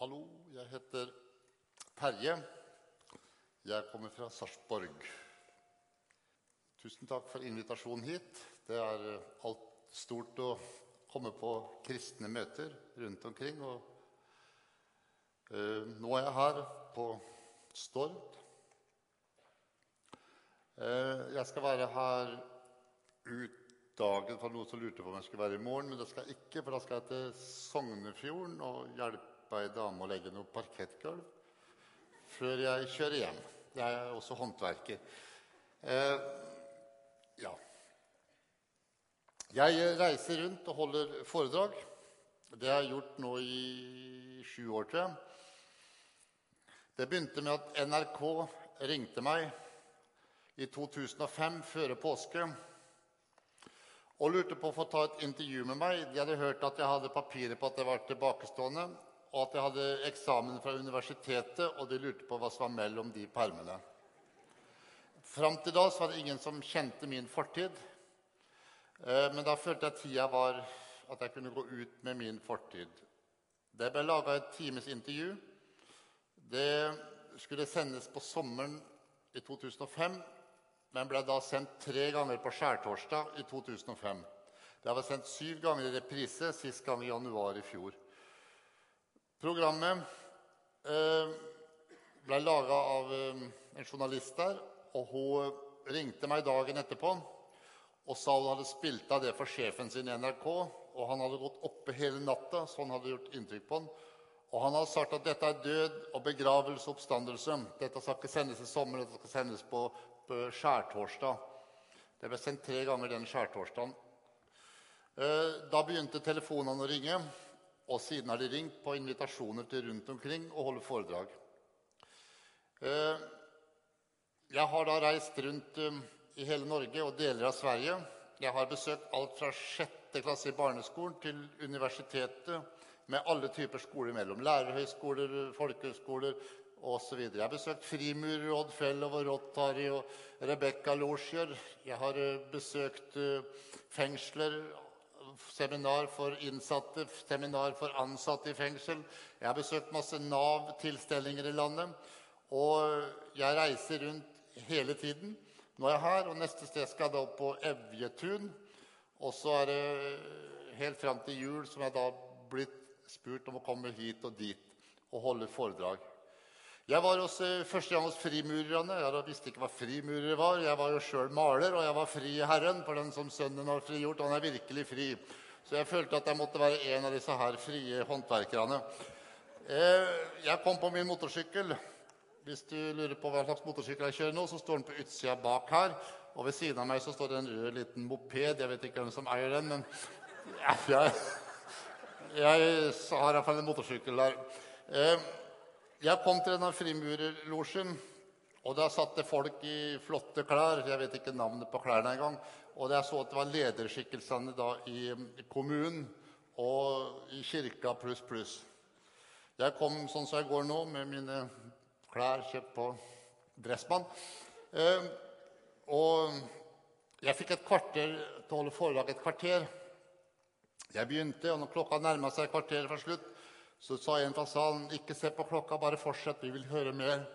Hallo, jeg heter Terje. Jeg kommer fra Sarpsborg. Tusen takk for invitasjonen hit. Det er eh, alt stort å komme på kristne møter rundt omkring. Og, uh, nå er jeg her på Stord. Uh, jeg skal være her ut dagen for noen som lurte på om jeg skulle være i morgen, men det skal jeg ikke, for da skal jeg til Sognefjorden og hjelpe ei dame å legge noe parkettgulv før jeg kjører hjem. Jeg er også håndverker. Eh, ja. Jeg reiser rundt og holder foredrag. Det har jeg gjort nå i sju år, tror jeg. Det begynte med at NRK ringte meg i 2005, før påske og lurte på å få ta et intervju med meg. De hadde hørt at jeg hadde papirer på at jeg var tilbakestående, og at jeg hadde eksamen fra universitetet, og de lurte på hva som var mellom de permene. Fram til da var det ingen som kjente min fortid. Eh, men da følte jeg tida var at jeg kunne gå ut med min fortid. Det ble laga et times intervju. Det skulle sendes på sommeren i 2005 men ble da sendt tre ganger på skjærtorsdag i 2005. Det var sendt syv ganger i reprise, sist gang i januar i fjor. Programmet eh, ble laga av eh, en journalist der, og hun ringte meg dagen etterpå og sa hun hadde spilt av det for sjefen sin i NRK. Og han hadde gått oppe hele natta, så han hadde gjort inntrykk på han. Og han hadde sagt at dette er død og begravelse og oppstandelse. Dette skal ikke sendes i sommer, dette skal sendes på skjærtorsdag. Det ble sendt tre ganger den skjærtorsdagen. Eh, da begynte telefonene å ringe, og siden har de ringt på invitasjoner til rundt omkring å holde foredrag. Eh, jeg har da reist rundt eh, i hele Norge og deler av Sverige. Jeg har besøkt alt fra sjette klasse i barneskolen til universitetet, med alle typer skoler imellom. Lærerhøyskoler, folkehøyskoler, osv. Jeg har besøkt Frimur, Odd Fellow og Rotary og Rebekka-losjer. Jeg har eh, besøkt fengsler, seminar for innsatte, seminar for ansatte i fengsel. Jeg har besøkt masse Nav-tilstelninger i landet. Og jeg reiser rundt hele tiden. Nå er jeg her, og neste sted skal jeg da opp på Evjetun. Og så er det helt fram til jul som jeg da blitt spurt om å komme hit og dit og holde foredrag. Jeg var også førstegangs hos frimurerne. Jeg visste ikke hva frimurere var. Jeg var jo sjøl maler, og jeg var fri i Herren, for den som sønnen har frigjort. Han er virkelig fri. Så jeg følte at jeg måtte være en av disse her frie håndverkerne. Eh, jeg kom på min motorsykkel. Hvis du lurer på hva slags motorsykkel jeg kjører nå, så står den på utsida bak her. Og ved siden av meg så står det en rød liten moped. Jeg vet ikke hvem som eier den, men jeg, jeg har iallfall en motorsykkel der. Eh, jeg kom til denne frimurerlosjen, og der satt det folk i flotte klær. Jeg vet ikke navnet på klærne engang. Og jeg så at det var lederskikkelsene da i, kommunen og i kirka pluss, pluss. Jeg kom sånn som jeg går nå, med mine klær kjøpt på Dressmann. Eh, og jeg fikk et kvarter til å holde foredrag et kvarter. Jeg begynte, og når klokka nærma seg kvarteret fra slutt, så sa en fra salen, 'Ikke se på klokka, bare fortsett. Vi vil høre mer.'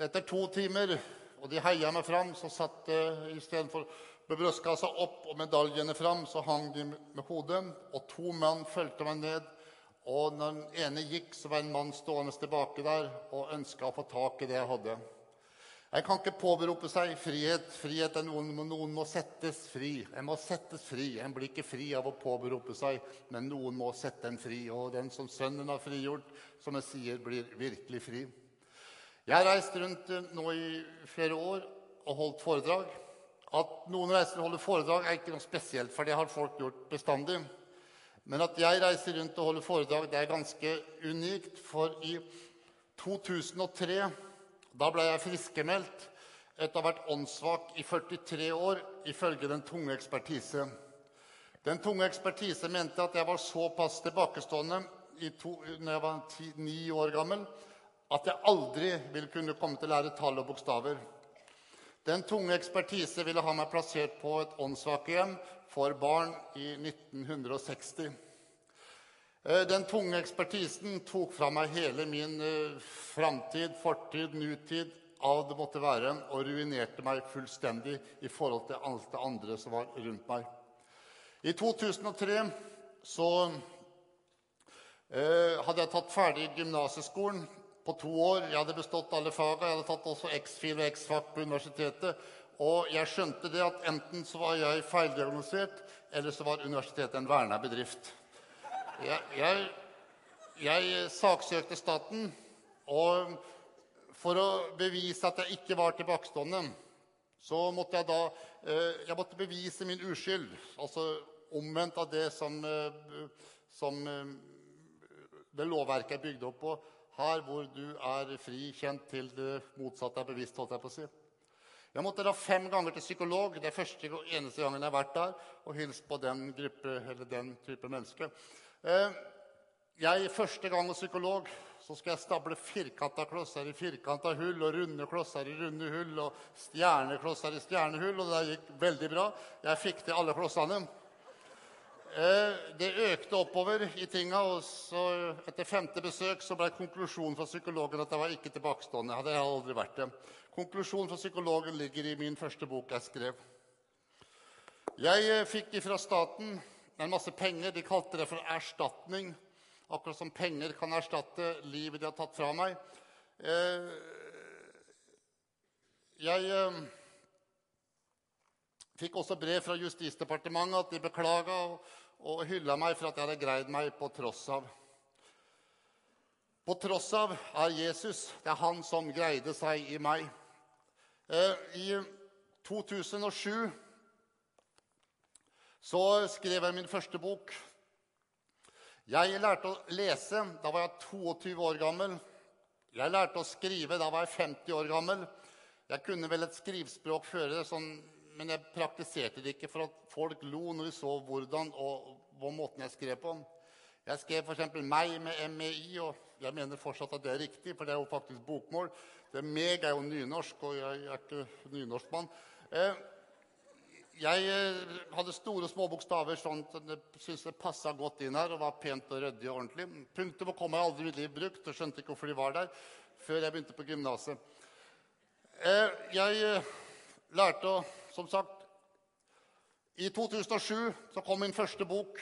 Etter to timer, og de heia meg fram, så satt uh, istedenfor med brystkassa opp og medaljene fram, så hang de med hodet. Og to mann fulgte meg ned. Og når den ene gikk, så var en mann stående tilbake der og ønska å få tak i det jeg hadde. En kan ikke påberope seg frihet. Frihet er noen, noen må settes fri. En må settes fri. En blir ikke fri av å påberope seg, men noen må sette en fri. Og den som Sønnen har frigjort, som jeg sier, blir virkelig fri. Jeg har reist rundt eh, nå i flere år og holdt foredrag. At noen reiser og holder foredrag, er ikke noe spesielt, for det har folk gjort bestandig. Men at jeg reiser rundt og holder foredrag, det er ganske unikt. For i 2003 da ble jeg friskmeldt etter å ha vært åndssvak i 43 år, ifølge den tunge ekspertise. Den tunge ekspertise mente at jeg var såpass tilbakestående to, når jeg var ti, ni år gammel, at jeg aldri ville kunne komme til å lære tall og bokstaver. Den tunge ekspertise ville ha meg plassert på et åndssvakehjem for barn i 1960. Eh, den tunge ekspertisen tok fra meg hele min eh, framtid, fortid, nutid, av det måtte være, og ruinerte meg fullstendig i forhold til alt det andre som var rundt meg. I 2003 så eh, hadde jeg tatt ferdig gymnasieskolen på to år. Jeg hadde bestått alle fagene. Jeg hadde tatt også X-fil og X-fag på universitetet. Og jeg skjønte det at enten så var jeg feildiagnosert, eller så var universitetet en verna bedrift. Jeg, jeg, jeg saksøkte staten, og for å bevise at jeg ikke var tilbakestående, så måtte jeg da eh, jeg måtte bevise min uskyld. Altså omvendt av det som, eh, som eh, det lovverket er bygd opp på. Her hvor du er fri, kjent til det motsatte er bevisst. holdt jeg på å si. Jeg måtte da fem ganger til psykolog. Det er første og eneste gangen jeg har vært der og hilst på den, gruppe, den type mennesker. Eh, jeg, første gang som psykolog så skal jeg stable firkanta klosser i firkanta hull og runde klosser i runde hull og stjerneklosser i stjernehull. Og det gikk veldig bra. Jeg fikk til alle klossene. Eh, det økte oppover i tinga, og så etter femte besøk så ble konklusjonen fra psykologen at jeg var ikke tilbakestående. Hadde jeg aldri vært det. Konklusjonen fra psykologen ligger i min første bok jeg skrev. Jeg eh, fikk fra staten en masse penger. De kalte det for erstatning. Akkurat som penger kan erstatte livet de har tatt fra meg. Eh, jeg eh, fikk også brev fra Justisdepartementet at de beklaga og hylla meg for at jeg hadde greid meg på tross av. På tross av er Jesus. Det er han som greide seg i meg. Eh, I 2007 så skrev jeg min første bok. Jeg lærte å lese da var jeg 22 år gammel. Jeg lærte å skrive da var jeg 50 år gammel. Jeg kunne vel et skrivspråk før det, sånn, men jeg praktiserte det ikke for at folk lo når de så hvordan og hva måten jeg skrev på. Jeg skrev f.eks. 'meg' med MEI, og jeg mener fortsatt at det er riktig, for det er jo faktisk bokmål. Det meg er jo nynorsk, og jeg er ikke nynorskmann. Eh, jeg eh, hadde store og små bokstaver, sånn at jeg syntes det passa godt inn her. og var pent og ryddig og ordentlig. Punktum kom jeg aldri i mitt liv brukt, og skjønte ikke hvorfor de var der, før jeg begynte på gymnaset. Eh, jeg lærte å Som sagt I 2007 så kom min første bok.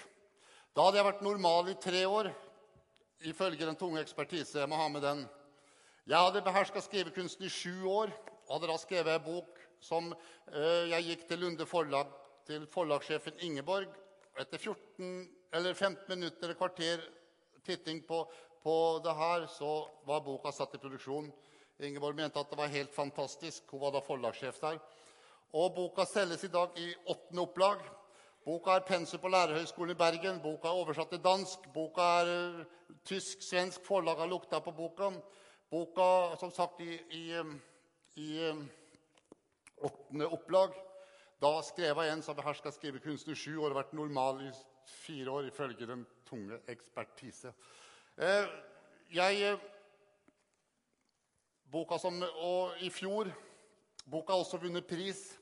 Da hadde jeg vært normal i tre år, ifølge den tunge ekspertise. Jeg må ha med den. Jeg hadde beherska skrivekunsten i sju år og hadde da skrevet ei bok som eh, jeg gikk til Lunde forlag, til forlagssjefen Ingeborg. Etter 14, eller 15 minutter eller kvarter titting på, på det her, så var boka satt i produksjon. Ingeborg mente at det var helt fantastisk. Hun var da forlagssjef der. Og boka selges i dag i åttende opplag. Boka er pensum på Lærerhøgskolen i Bergen. Boka er oversatt til dansk. Boka er uh, tysk-svensk forlag har lukta på boka. Boka, som sagt, i, i, i åttende opplag. Da skrev jeg en som beherska skrivekunsten i sju år og vært normal i fire år, ifølge den tunge ekspertise. Eh, jeg eh, Boka som Og i fjor Boka har også vunnet pris.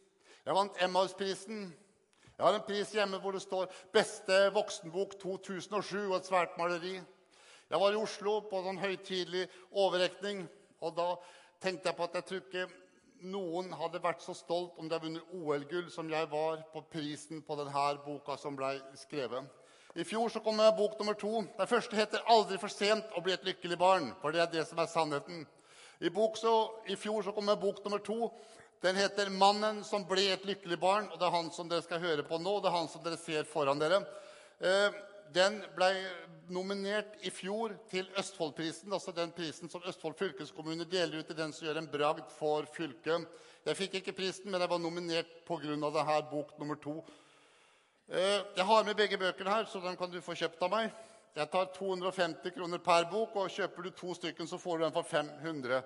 Jeg vant Emmaus-prisen. Jeg har en pris hjemme hvor det står 'Beste voksenbok 2007' og et svært maleri. Jeg var i Oslo på sånn høytidelig overrekning. Og da tenkte jeg på at jeg tror ikke noen hadde vært så stolt om de hadde vunnet OL-gull som jeg var på prisen på denne boka som ble skrevet. I fjor så kom jeg bok nummer to. Den første heter 'Aldri for sent å bli et lykkelig barn'. For det er det som er sannheten. I, så, I, fjor så kom jeg bok nummer to. Den heter 'Mannen som ble et lykkelig barn'. og Det er han som dere skal høre på nå. og Det er han som dere ser foran dere. Eh, den ble nominert i fjor til Østfoldprisen, altså den prisen som Østfold fylkeskommune deler ut til den som gjør en bragd for fylket. Jeg fikk ikke prisen, men jeg var nominert pga. denne bok nummer to. Eh, jeg har med begge bøkene her, så den kan du få kjøpt av meg. Jeg tar 250 kroner per bok, og kjøper du to stykker, så får du den for 500.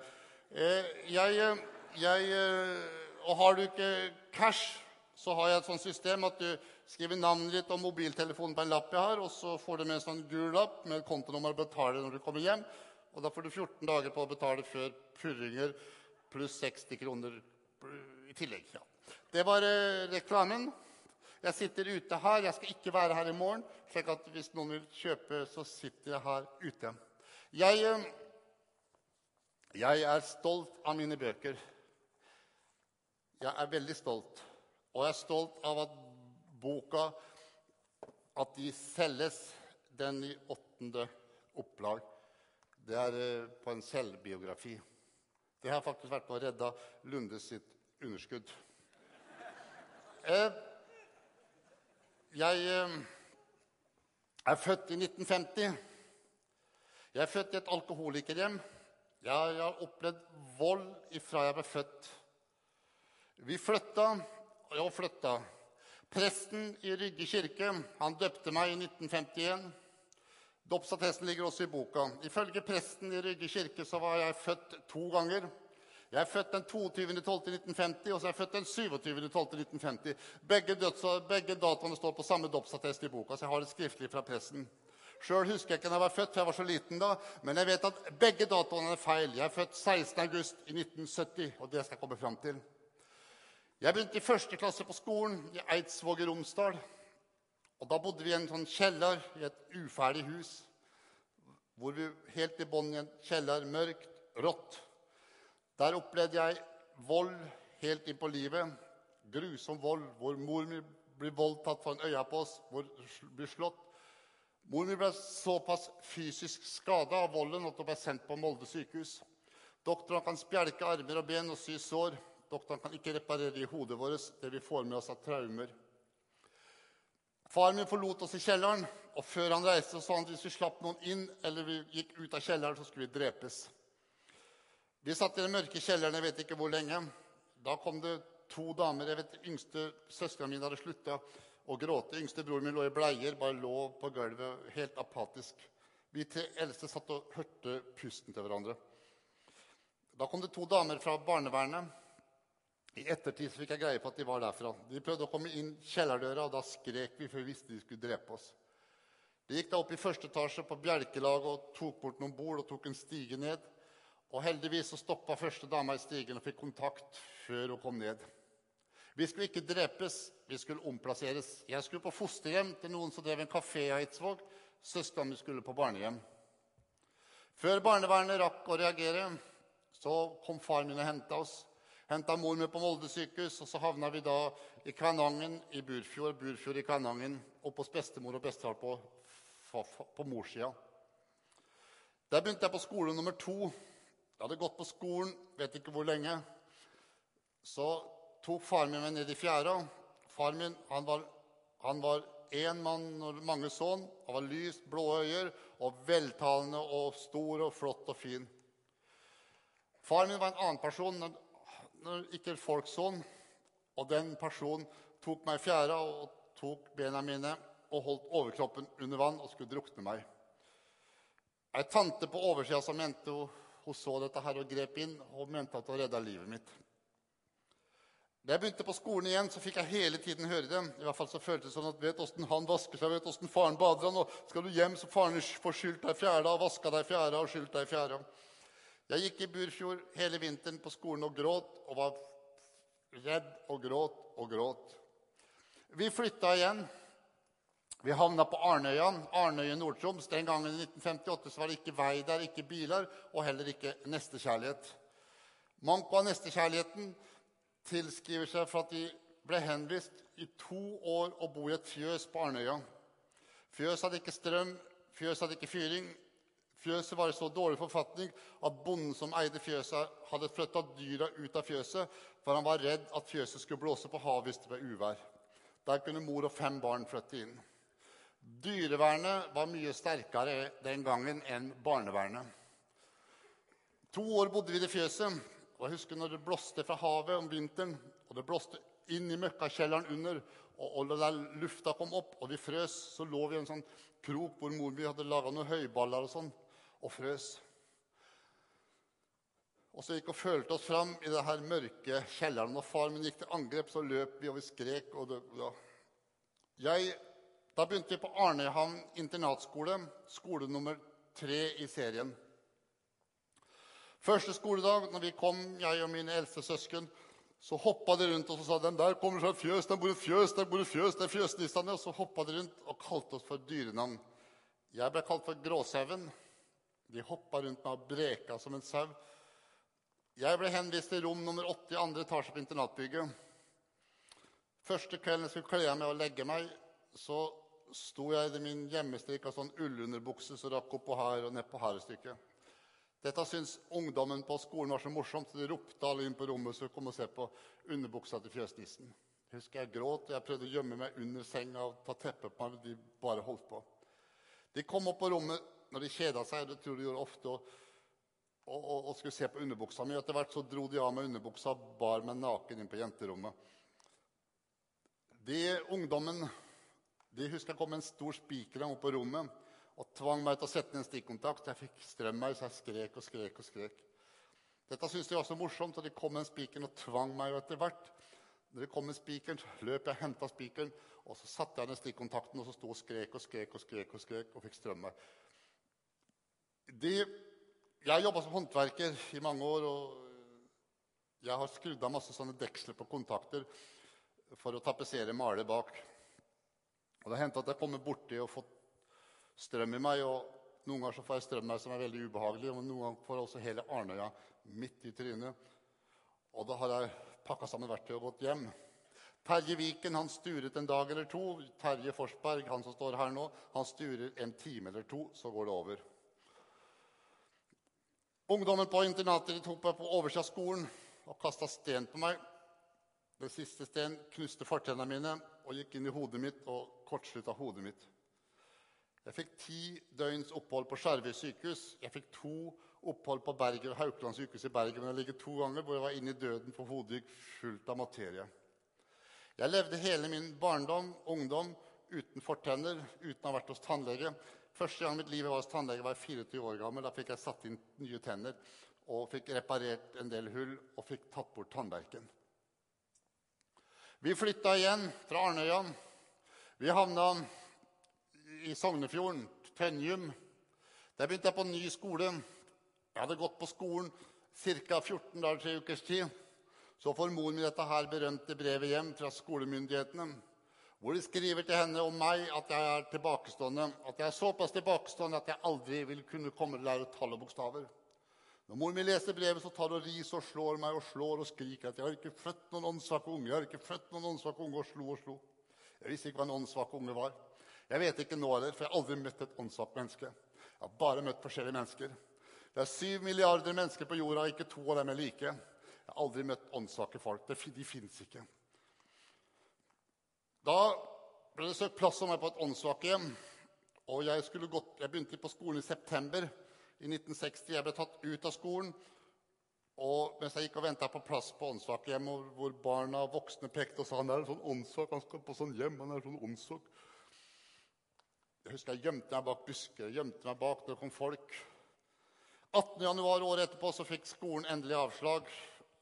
Eh, jeg, eh, jeg, og har du ikke cash, så har jeg et sånt system at du skriver navnet ditt og mobiltelefonen på en lapp jeg har, og så får du med en sånn gul lapp med kontonummer og betaler når du kommer hjem. Og da får du 14 dager på å betale før purringer pluss 60 kroner i tillegg. Ja. Det var eh, reklamen. Jeg sitter ute her. Jeg skal ikke være her i morgen. slik at hvis noen vil kjøpe, så sitter jeg her ute. Jeg, eh, jeg er stolt av mine bøker. Jeg er veldig stolt. Og jeg er stolt av at boka at de selges, den i åttende opplag. Det er eh, på en selvbiografi. Det har faktisk vært med å redde Lunde sitt underskudd. Eh, jeg eh, er født i 1950. Jeg er født i et alkoholikerhjem. Jeg har opplevd vold ifra jeg ble født. Vi flytta og flytta. Presten i Rygge kirke han døpte meg i 1951. Dåpsattesten ligger også i boka. Ifølge presten i Rygge kirke så var jeg født to ganger. Jeg er født den 22.12.1950, og så er jeg født den 27.12.1950. Begge, begge datoene står på samme dåpsattest i boka, så jeg har det skriftlig fra pressen. Sjøl husker jeg ikke når jeg var født, for jeg var så liten da, men jeg vet at begge datoene er feil. Jeg er født 16.8.1970, og det skal jeg komme fram til. Jeg begynte i første klasse på skolen i Eidsvåg i Romsdal. Og da bodde vi i en sånn kjeller i et uferdig hus. Hvor vi helt i bunnen i en kjeller, mørkt, rått. Der opplevde jeg vold helt inn på livet. Grusom vold, hvor mor mi blir voldtatt foran øya på oss, hvor blir slått. Mor mi ble såpass fysisk skada av volden at hun ble sendt på Molde sykehus. Doktorene kan spjelke armer og ben og sy sår. Doktoren kan ikke reparere i hodet vårt det vi får med oss av traumer. Far min forlot oss i kjelleren, og før han reiste, sa han at hvis vi slapp noen inn eller vi gikk ut av kjelleren, så skulle vi drepes. Vi satt i den mørke kjelleren jeg vet ikke hvor lenge. Da kom det to damer. jeg vet Yngste søstera mi hadde slutta å gråte. Yngste broren min lå i bleier, bare lå på gulvet, helt apatisk. Vi tre eldste satt og hørte pusten til hverandre. Da kom det to damer fra barnevernet. I ettertid fikk jeg greie på at de var derfra. De prøvde å komme inn kjellerdøra, og da skrek vi, for vi visste de skulle drepe oss. De gikk da opp i første etasje på bjelkelaget og tok bort noen bord og tok en stige ned. Og Heldigvis så stoppa første dama i stigen og fikk kontakt før hun kom ned. Vi skulle ikke drepes, vi skulle omplasseres. Jeg skulle på fosterhjem til noen som drev en kafé i Eidsvåg. Søstera mi skulle på barnehjem. Før barnevernet rakk å reagere, så kom far min og henta oss. Henta mor med på Molde sykehus, og så havna vi da i Kvænangen i Burfjord. Burfjord i Kvænangen, oppe hos bestemor og bestefar på, på, morssida. Der begynte jeg på skole nummer to. Jeg hadde gått på skolen vet ikke hvor lenge. Så tok faren min meg ned i fjæra. Faren min han var, han var én mann og mange sønn. Han var lyst, blå øyer og veltalende og stor og flott og fin. Faren min var en annen person, når ikke folk sånn. Og den personen tok meg i fjæra og tok bena mine og holdt overkroppen under vann og skulle drukne meg. Ei tante på oversida som mente hun, så dette her og grep inn og mente at hun redda livet mitt. Da jeg begynte på skolen igjen, så fikk jeg hele tiden høre det. I hvert fall så føltes det sånn at vet åssen han vasker seg, vet åssen faren bader han, og skal du hjem, så faren får skylt deg fjæra og vaska deg fjæra og skylt deg fjæra. Jeg gikk i Burfjord hele vinteren på skolen og gråt og var redd og gråt og gråt. Vi flytta igjen. Vi havna på Arnøya, Arnøya Nord-Troms. Den gangen i 1958 så var det ikke vei der, ikke biler og heller ikke nestekjærlighet. Manko av nestekjærligheten tilskriver seg for at de ble henvist i to år å bo i et fjøs på Arnøya. Fjøs hadde ikke strøm, fjøs hadde ikke fyring, Fjøset var i så dårlig forfatning at bonden som eide fjøset, hadde flytta dyra ut av fjøset, for han var redd at fjøset skulle blåse på havet hvis det ble uvær. Der kunne mor og fem barn flytte inn. Dyrevernet var mye sterkere den gangen enn barnevernet. To år bodde vi i det fjøset. og Jeg husker når det blåste fra havet om vinteren. og Det blåste inn i møkkakjelleren under, og, der lufta kom opp, og vi frøs. Så lå vi i en sånn krok hvor mor mi hadde laga noen høyballer og sånn og frøs. Og så gikk og følte oss fram i det her mørke kjelleren. Når far min gikk til angrep, så løp vi, og vi skrek. Og det, ja. Jeg, da begynte vi på Arnehamn internatskole, skole nummer tre i serien. Første skoledag når vi kom, jeg og mine eldste søsken, Så hoppa de rundt og så sa den der kommer fra et fjøs, der bor et fjøs, der bor et fjøs. det er fjøsnissene. Og så hoppa de rundt og kalte oss for dyrenavn. Jeg ble kalt for Gråsauen. De hoppa rundt meg og breka som en sau. Jeg ble henvist til rom nummer 80 i andre etasje på internatbygget. Første kvelden jeg skulle kle av meg og legge meg, så sto jeg i min hjemmestrikka sånn ullunderbukse som rakk opp på her og ned på hærestykket. Dette syntes ungdommen på skolen var så morsomt, så de ropte alle inn på rommet så kom og se på underbuksa til fjøsnissen. Husker jeg gråt, og jeg prøvde å gjemme meg under senga og ta teppet på meg. De bare holdt på. De kom opp på rommet når de kjeda seg, det tror de gjorde ofte, og, og, og, skulle se på underbuksa mi. Etter hvert så dro de av meg underbuksa og bar meg naken inn på jenterommet. De ungdommen de husker jeg kom med en stor spiker opp på rommet og tvang meg til å sette ned en stikkontakt. Jeg fikk strøm meg, så jeg skrek og skrek og skrek. Dette syntes de var så morsomt, og de kom med spikeren og tvang meg. Etter hvert når de kom med spikeren, løp jeg og henta spikeren, og så satte jeg ned stikkontakten, og så sto og skrek og skrek og skrek og skrek og fikk strøm meg. De, jeg jobba som håndverker i mange år, og jeg har skrudd av masse sånne deksler på kontakter for å tapetsere maler bak. Og Det har hendt at jeg kommer borti og fått strøm i meg. og Noen ganger så får jeg strøm i meg som er veldig ubehagelig, og noen ganger får jeg også hele Arnøya midt i trynet. Og da har jeg pakka sammen verktøy og gått hjem. Terje Viken han sturet en dag eller to. Terje Forsberg, han som står her nå, han sturer en time eller to, så går det over. Ungdommen på internatet tok meg på oversida av skolen og kasta sten på meg. Den siste steinen knuste fortennene mine og gikk inn i hodet mitt og kortslutta hodet mitt. Jeg fikk ti døgns opphold på Skjervøy sykehus. Jeg fikk to opphold på Berger Haukeland sykehus i Bergen. Men jeg ligger to ganger hvor jeg var inne i døden for hodet gikk fullt av materie. Jeg levde hele min barndom, ungdom, uten fortenner, uten å ha vært hos tannlege. Første gang mitt liv jeg var hos tannlege, var jeg 24 år gammel. Da fikk jeg satt inn nye tenner og fikk reparert en del hull og fikk tatt bort tannverken. Vi flytta igjen fra Arnøya. Vi havna i Sognefjorden, Tønjum. Der begynte jeg på ny skole. Jeg hadde gått på skolen ca. 14 dager, tre ukers tid. Så får mor mi dette her berømte brevet hjem fra skolemyndighetene, hvor de skriver til henne om meg at jeg er tilbakestående. At jeg er såpass tilbakestående at jeg aldri vil kunne komme til å lære tall og bokstaver. Når moren min leser brevet, så tar hun ris og slår meg og slår og skriker at jeg har ikke født noen åndssvake unge. jeg har ikke født noen åndssvake unge, Og slo og slo. Jeg visste ikke hva en åndssvak unge var. Jeg vet ikke nå heller, for jeg har aldri møtt et åndssvakt menneske. Jeg har bare møtt forskjellige mennesker. Det er syv milliarder mennesker på jorda, ikke to av dem er like. Jeg har aldri møtt åndssvake folk. De fins ikke. Da ble det søkt plass om meg på et åndssvakehjem. Og jeg, jeg begynte på skolen i september i 1960. Jeg ble tatt ut av skolen. Og mens jeg gikk og venta på plass på åndssvakehjem, hvor barna og voksne pekte og sa han er en sånn åndssvak, han skal på sånn hjem, han er en sånn åndssvak. Jeg husker jeg gjemte meg bak busker, gjemte meg bak når det kom folk. 18. januar året etterpå så fikk skolen endelig avslag,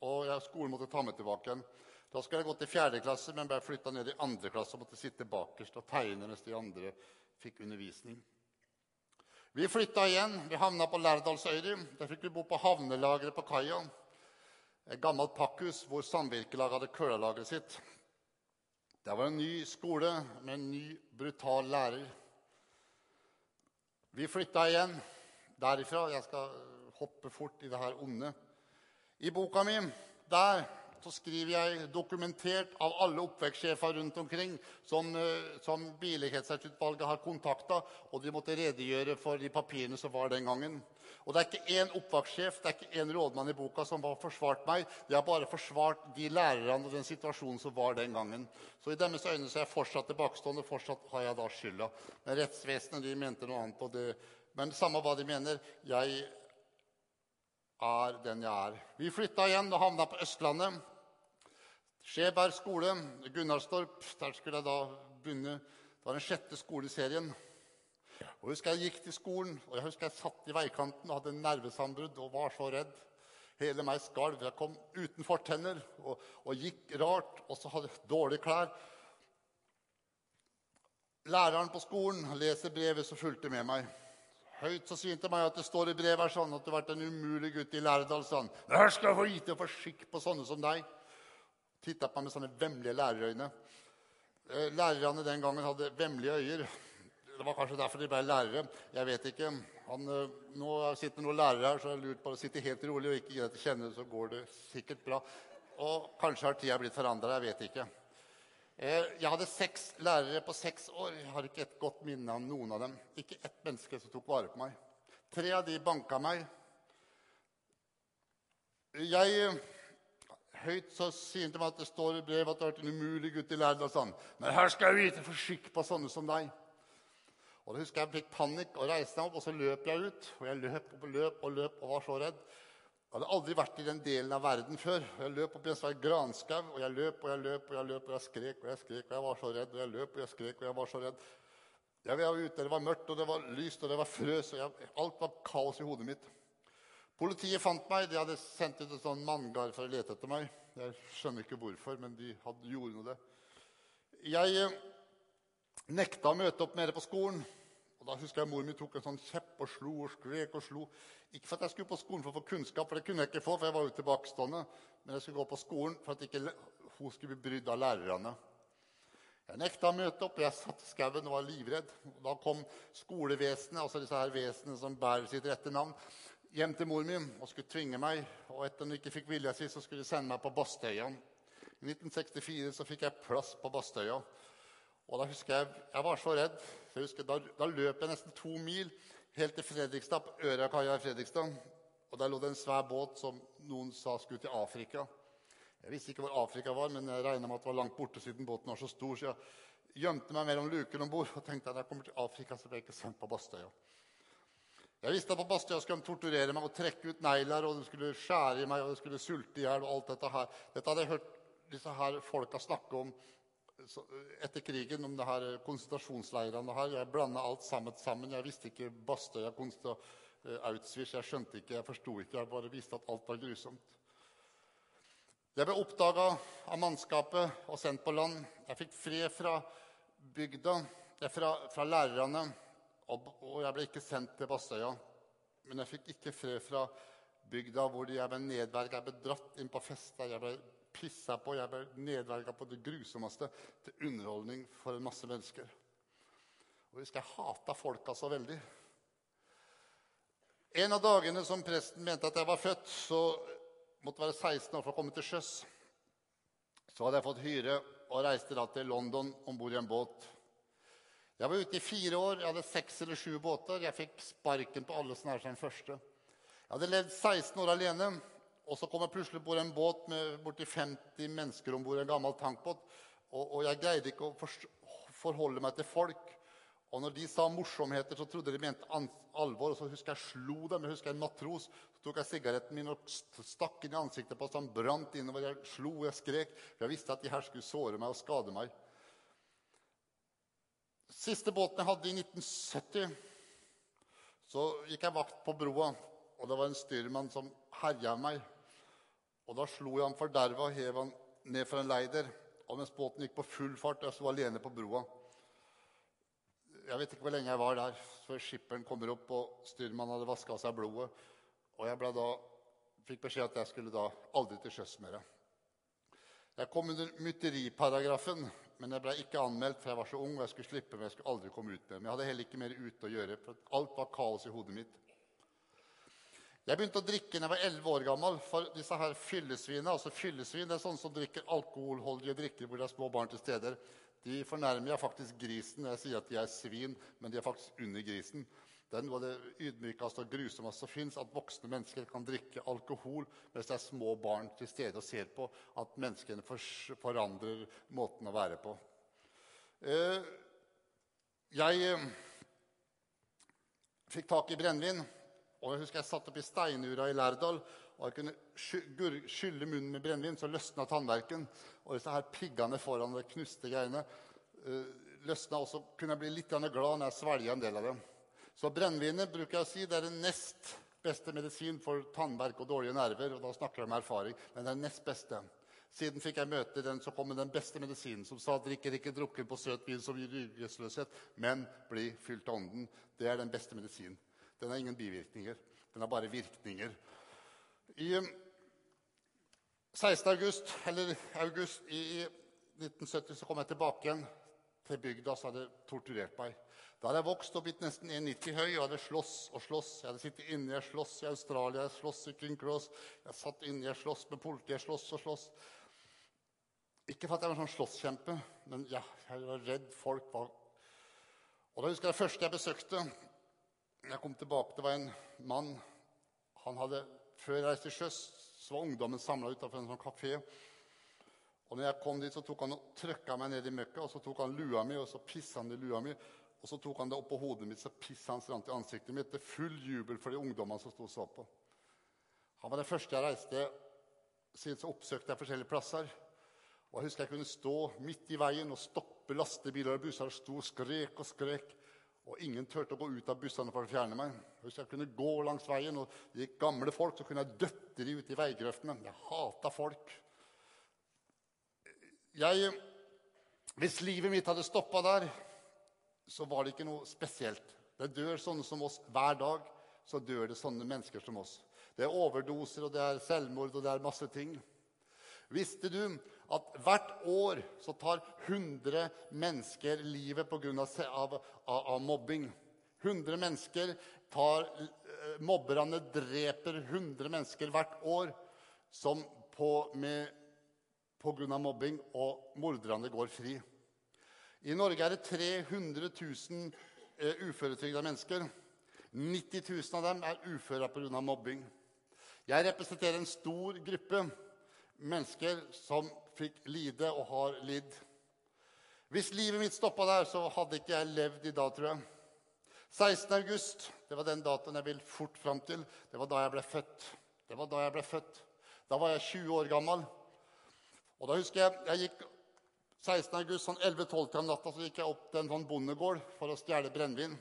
og skolen måtte ta meg tilbake igjen. Da skulle jeg gått i fjerde klasse, men ble flytta ned i andre klasse og måtte sitte bakerst og tegne mens de andre fikk undervisning. Vi flytta igjen. Vi havna på Lærdalsøyri. Der fikk vi bo på havnelageret på kaia. Et gammelt pakkhus hvor samvirkelaget hadde kølalageret sitt. Det var en ny skole med en ny, brutal lærer. Vi flytta igjen derifra. Jeg skal hoppe fort i det her onde. I boka mi der så skriver jeg dokumentert av alle oppvekstsjefer rundt omkring som, eh, som Bilighetsutvalget har kontakta, og de måtte redegjøre for de papirene som var den gangen. Og Det er ikke én oppvekstsjef, det er ikke én rådmann i boka som har forsvart meg. De har bare forsvart de lærerne og den situasjonen som var den gangen. Så i deres øyne så er jeg fortsatt tilbakestående. Fortsatt har jeg da skylda. Men rettsvesenet de mente noe annet. Det, men samme hva de mener, jeg er den jeg er. Vi flytta igjen og havna på Østlandet. Skjeberg skole, Gunnarstorp. Der skulle jeg da begynne. Det var den sjette skoleserien. Og jeg husker jeg gikk til skolen, og jeg husker jeg satt i veikanten og hadde nervesambrudd og var så redd. Hele meg skalv. Jeg kom uten fortenner og, og gikk rart, og så hadde jeg dårlige klær. Læreren på skolen leser brevet som fulgte med meg. Høyt så svinte meg at det står i brevet sånn at du har vært en umulig gutt i Lærdal. sånn. Der skal jeg få vite og få skikk på sånne som deg. Titta på meg med sånne vemmelige lærerøyne. Eh, lærerne den gangen hadde vemmelige øyer. Det var kanskje derfor de ble lærere. Jeg vet ikke. Han, eh, nå sitter noen lærere her, så jeg lurer på å sitte helt rolig og ikke gi deg til kjenne, så går det sikkert bra. Og kanskje har tida blitt forandra. Jeg vet ikke. Eh, jeg hadde seks lærere på seks år. Jeg har ikke et godt minne av noen av dem. Ikke ett menneske som tok vare på meg. Tre av de banka meg. Jeg, Høyt så sier han til meg at det står i brevet at du har vært en umulig gutt i lærdom. Sånn. Men her skal jeg vite for skikk på sånne som deg. Og da husker Jeg fikk panikk og reiste meg opp, og så løp jeg ut. Og jeg løp og løp og løp og var så redd. Jeg hadde aldri vært i den delen av verden før. Jeg løp opp i en svær granskau, og jeg løp og jeg løp og jeg løp, og jeg skrek og jeg skrek, og jeg var så redd. Og jeg løp og jeg skrek, og jeg var så redd. Jeg var ute, Det var mørkt, og det var lyst, og det var frøs. og jeg, Alt var kaos i hodet mitt. Politiet fant meg. De hadde sendt ut en sånn manngard for å lete etter meg. Jeg skjønner ikke hvorfor, men de hadde, gjorde noe det. Jeg eh, nekta å møte opp nede på skolen. Og da husker jeg Mor mi tok en sånn kjepp og slo og skrek og slo. Ikke for at jeg skulle på skolen for å få kunnskap, for det kunne jeg ikke få, for jeg var jo tilbakestående. Men jeg skulle gå på skolen for at ikke hun skulle bli brydd av lærerne. Jeg nekta å møte opp. Jeg satt i skauen og var livredd. Da kom skolevesenet, altså disse her vesenene som bærer sitt rette navn, hjem til mor min og skulle tvinge meg. Og etter at hun ikke fikk vilja si, så skulle de sende meg på Bastøya. I 1964 så fikk jeg plass på Bastøya. Og da husker Jeg jeg var så redd. Jeg husker, da, da løp jeg nesten to mil helt til Fredrikstad, på Ørakaia i Fredrikstad. Og Der lå det en svær båt som noen sa skulle til Afrika. Jeg visste ikke hvor Afrika var, men jeg regna med at det var langt borte siden båten var så stor. Så jeg gjemte meg mellom lukene om bord og tenkte at jeg kommer til Afrika, så blir jeg ikke sendt på Bastøya. Jeg visste at på Bastia skulle de torturere meg og trekke ut negler, og de skulle skjære i meg og de skulle sulte i hjel. dette her. Dette hadde jeg hørt disse her folka snakke om etter krigen om det her konsentrasjonsleirene. her. Jeg blanda alt sammen. sammen. Jeg visste ikke Bastøya, Konsta, eh, Auschwitz. Jeg skjønte ikke, jeg forsto ikke. Jeg bare visste at alt var grusomt. Jeg ble oppdaga av mannskapet og sendt på land. Jeg fikk fred fra bygda, fra, fra lærerne, og, jeg ble ikke sendt til Bastøya. Men jeg fikk ikke fred fra bygda hvor jeg ble nedverga, Jeg ble dratt inn på fester. Jeg ble pissa på, jeg ble nedverga på det grusomste til underholdning for en masse mennesker. Og jeg husker jeg hata folka så veldig. En av dagene som presten mente at jeg var født, så måtte være 16 år for å komme til sjøs. Så hadde jeg fått hyre og reiste da til London om bord i en båt. Jeg var ute i fire år. Jeg hadde seks eller sju båter. Jeg fikk sparken på alle som er som første. Jeg hadde levd 16 år alene. Og så kom jeg plutselig på en båt med borti 50 mennesker om bord. En gammel tankbåt. Og, og, jeg greide ikke å forholde meg til folk. Og når de sa morsomheter, så trodde de mente alvor. Og så husker jeg slo dem. Jeg husker en matros. Så tok jeg sigaretten min og stakk inn i ansiktet på oss. han brant innover. Jeg slo og jeg skrek. For jeg visste at de her skulle såre meg og skade meg. Siste båten jeg hadde i 1970, så gikk jeg vakt på broa. Og det var en styrmann som herja meg. Og da slo jeg ham forderva og hev han ned fra en leider. Og mens båten gikk på full fart, jeg sto alene på broa Jeg vet ikke hvor lenge jeg var der før skipperen kommer opp, og styrmannen hadde vaska seg blodet. Og jeg da, fikk beskjed at jeg skulle da aldri til sjøs mer. Jeg kom under mytteriparagrafen, men jeg ble ikke anmeldt, for jeg var så ung og jeg skulle slippe, men jeg skulle aldri komme ut med. Men jeg hadde heller ikke mer ute å gjøre, for alt var kaos i hodet mitt. Jeg begynte å drikke da jeg var 11 år gammel. For disse her fyllesvinene, altså fyllesvin, det er sånne som drikker alkoholholdige drikker hvor det er små barn til steder. De fornærmer jeg faktisk grisen jeg sier at de er svin, men de er faktisk under grisen. Det er noe av det ydmykeste og grusomste som fins, at voksne mennesker kan drikke alkohol mens det er små barn til stede og ser på at menneskene forandrer måten å være på. Eh, jeg eh, fikk tak i brennevin. Og jeg husker jeg satt oppi steinura i Lærdal og jeg kunne skylle munnen med brennevin, så løsna tannverken. Og disse her piggene foran det knuste greiene uh, løsna. Og så kunne jeg bli litt glad når jeg svelga en del av dem. Så brennevinet bruker jeg å si, det er den nest beste medisin for tannverk og dårlige nerver. og da snakker jeg om erfaring, men det er den nest beste. Siden fikk jeg møte den som kom med den beste medisinen, som sa drikker ikke drukken på søt vin som gir ryggesløshet, men bli fylt av ånden. Det er den beste medisinen. Den har ingen bivirkninger. Den har bare virkninger. I, 16. august, eller august i 1970 så kom jeg tilbake igjen til bygda som hadde torturert meg. Da hadde jeg vokst og blitt nesten 1,90 høy og hadde slåss og slåss. Jeg hadde sittet inne, jeg slåss i Australia, jeg slåss i King Cross. Jeg satt inne, jeg slåss med politiet, jeg slåss og slåss. Ikke for at jeg var en sånn slåsskjempe, men ja, jeg var redd folk var Og da husker jeg det første jeg besøkte. Jeg kom tilbake, det var en mann. Han hadde, Før jeg reiste til sjøs, så var ungdommen samla utafor en sånn kafé. Og når jeg kom dit, så tok han og meg ned i møkka, og så tok han lua mi, og så pissa han i lua mi. Og så tok han det opp på hodet mitt, så pissa han rant i ansiktet mitt. Er full jubel for de ungdommene som sto og så på. Han var det første jeg reiste. Siden så oppsøkte jeg forskjellige plasser. Og jeg husker jeg kunne stå midt i veien og stoppe lastebiler og busser. og sto og skrek og skrek. Og ingen turte å gå ut av bussene for å fjerne meg. Jeg husker jeg kunne gå langs veien, og det gikk gamle folk, så kunne jeg døtte de ut i veigrøftene. Jeg hata folk. Jeg, hvis livet mitt hadde stoppa der, så var det ikke noe spesielt. Det dør sånne som oss hver dag. Så dør det sånne mennesker som oss. Det er overdoser, og det er selvmord, og det er masse ting. Visste du at hvert år så tar 100 mennesker livet pga. Av, av, av mobbing? 100 mennesker tar eh, Mobberne dreper 100 mennesker hvert år som på, med, på grunn av mobbing, og morderne går fri. I Norge er det 300 000 eh, uføretrygda mennesker. 90 000 av dem er uføre pga. mobbing. Jeg representerer en stor gruppe mennesker som fikk lide og har lidd. Hvis livet mitt stoppa der, så hadde ikke jeg levd i dag, tror jeg. 16. august, det var den datoen jeg vil fort fram til. Det var da jeg ble født. Det var Da jeg ble født. Da var jeg 20 år gammel. Og da husker jeg jeg gikk 16. august, sånn 11-12 om natta så gikk jeg opp til en sånn bondegård for å stjele brennevin.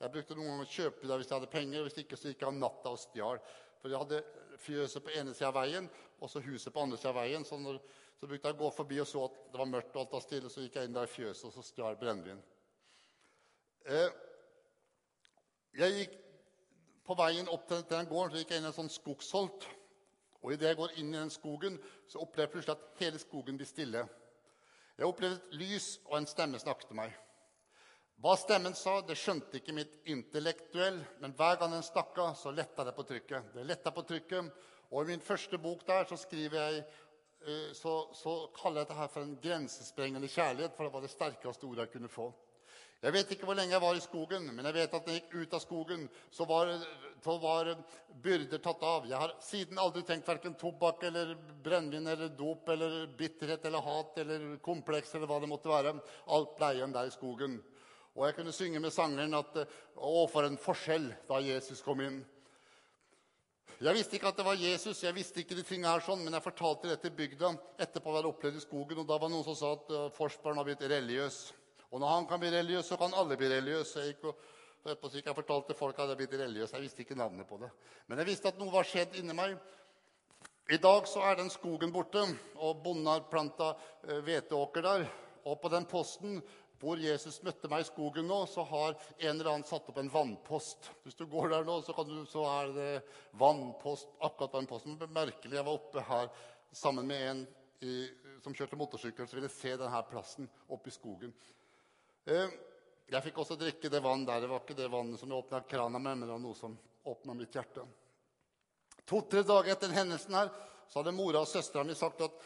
Jeg brukte noen ganger å kjøpe det hvis jeg hadde penger. Hvis ikke så gikk jeg om natta og stjal. For jeg hadde fjøset på ene sida av veien og så huset på andre sida av veien. Så, når, så, brukte jeg å gå forbi og så at det var mørkt, og alt var stille, så gikk jeg inn der i fjøset og så stjal brennevin. Eh, jeg gikk på veien opp til den gården så gikk jeg inn i en sånn skogsholt. Og idet jeg går inn i den skogen, så opplever jeg plutselig at hele skogen blir stille. Jeg opplevde et lys, og en stemme snakket til meg. Hva stemmen sa, det skjønte ikke mitt intellektuell, men hver gang den snakka, så letta det på trykket. Det letta på trykket, og i min første bok der så skriver jeg eh, så, så kaller jeg dette for en grensesprengende kjærlighet, for det var det sterkeste ordet jeg kunne få. Jeg vet ikke hvor lenge jeg var i skogen, men jeg vet at når jeg gikk ut av skogen, så var, så var byrder tatt av. Jeg har siden aldri tenkt verken tobakk eller brennevin eller dop eller bitterhet eller hat eller kompleks eller hva det måtte være. Alt ble igjen der i skogen. Og jeg kunne synge med sangeren at Å, for en forskjell da Jesus kom inn. Jeg visste ikke at det var Jesus, jeg visste ikke de tingene her sånn, men jeg fortalte det til bygda etterpå å være opplevd i skogen. Og da var det noen som sa at Forsberg har blitt religiøs. Og når han kan bli religiøs, så kan alle bli religiøse. Jeg gikk jeg fortalte folk at jeg blitt religiøs. Jeg visste ikke navnet på det. Men jeg visste at noe var skjedd inni meg. I dag så er den skogen borte, og bonden har planta eh, hveteåker der. Og på den posten hvor Jesus møtte meg i skogen nå, så har en eller annen satt opp en vannpost. Hvis du går der nå, så, du, så er det vannpost akkurat på den posten. Merkelig. Jeg var oppe her sammen med en i, som kjørte motorsykkel, så ville se denne plassen oppe i skogen. Eh, jeg fikk også drikke det vann der. Det var ikke det vannet som åpna krana med, men det var noe som åpna mitt hjerte. To-tre dager etter hendelsen her, så hadde mora og søstera mi sagt at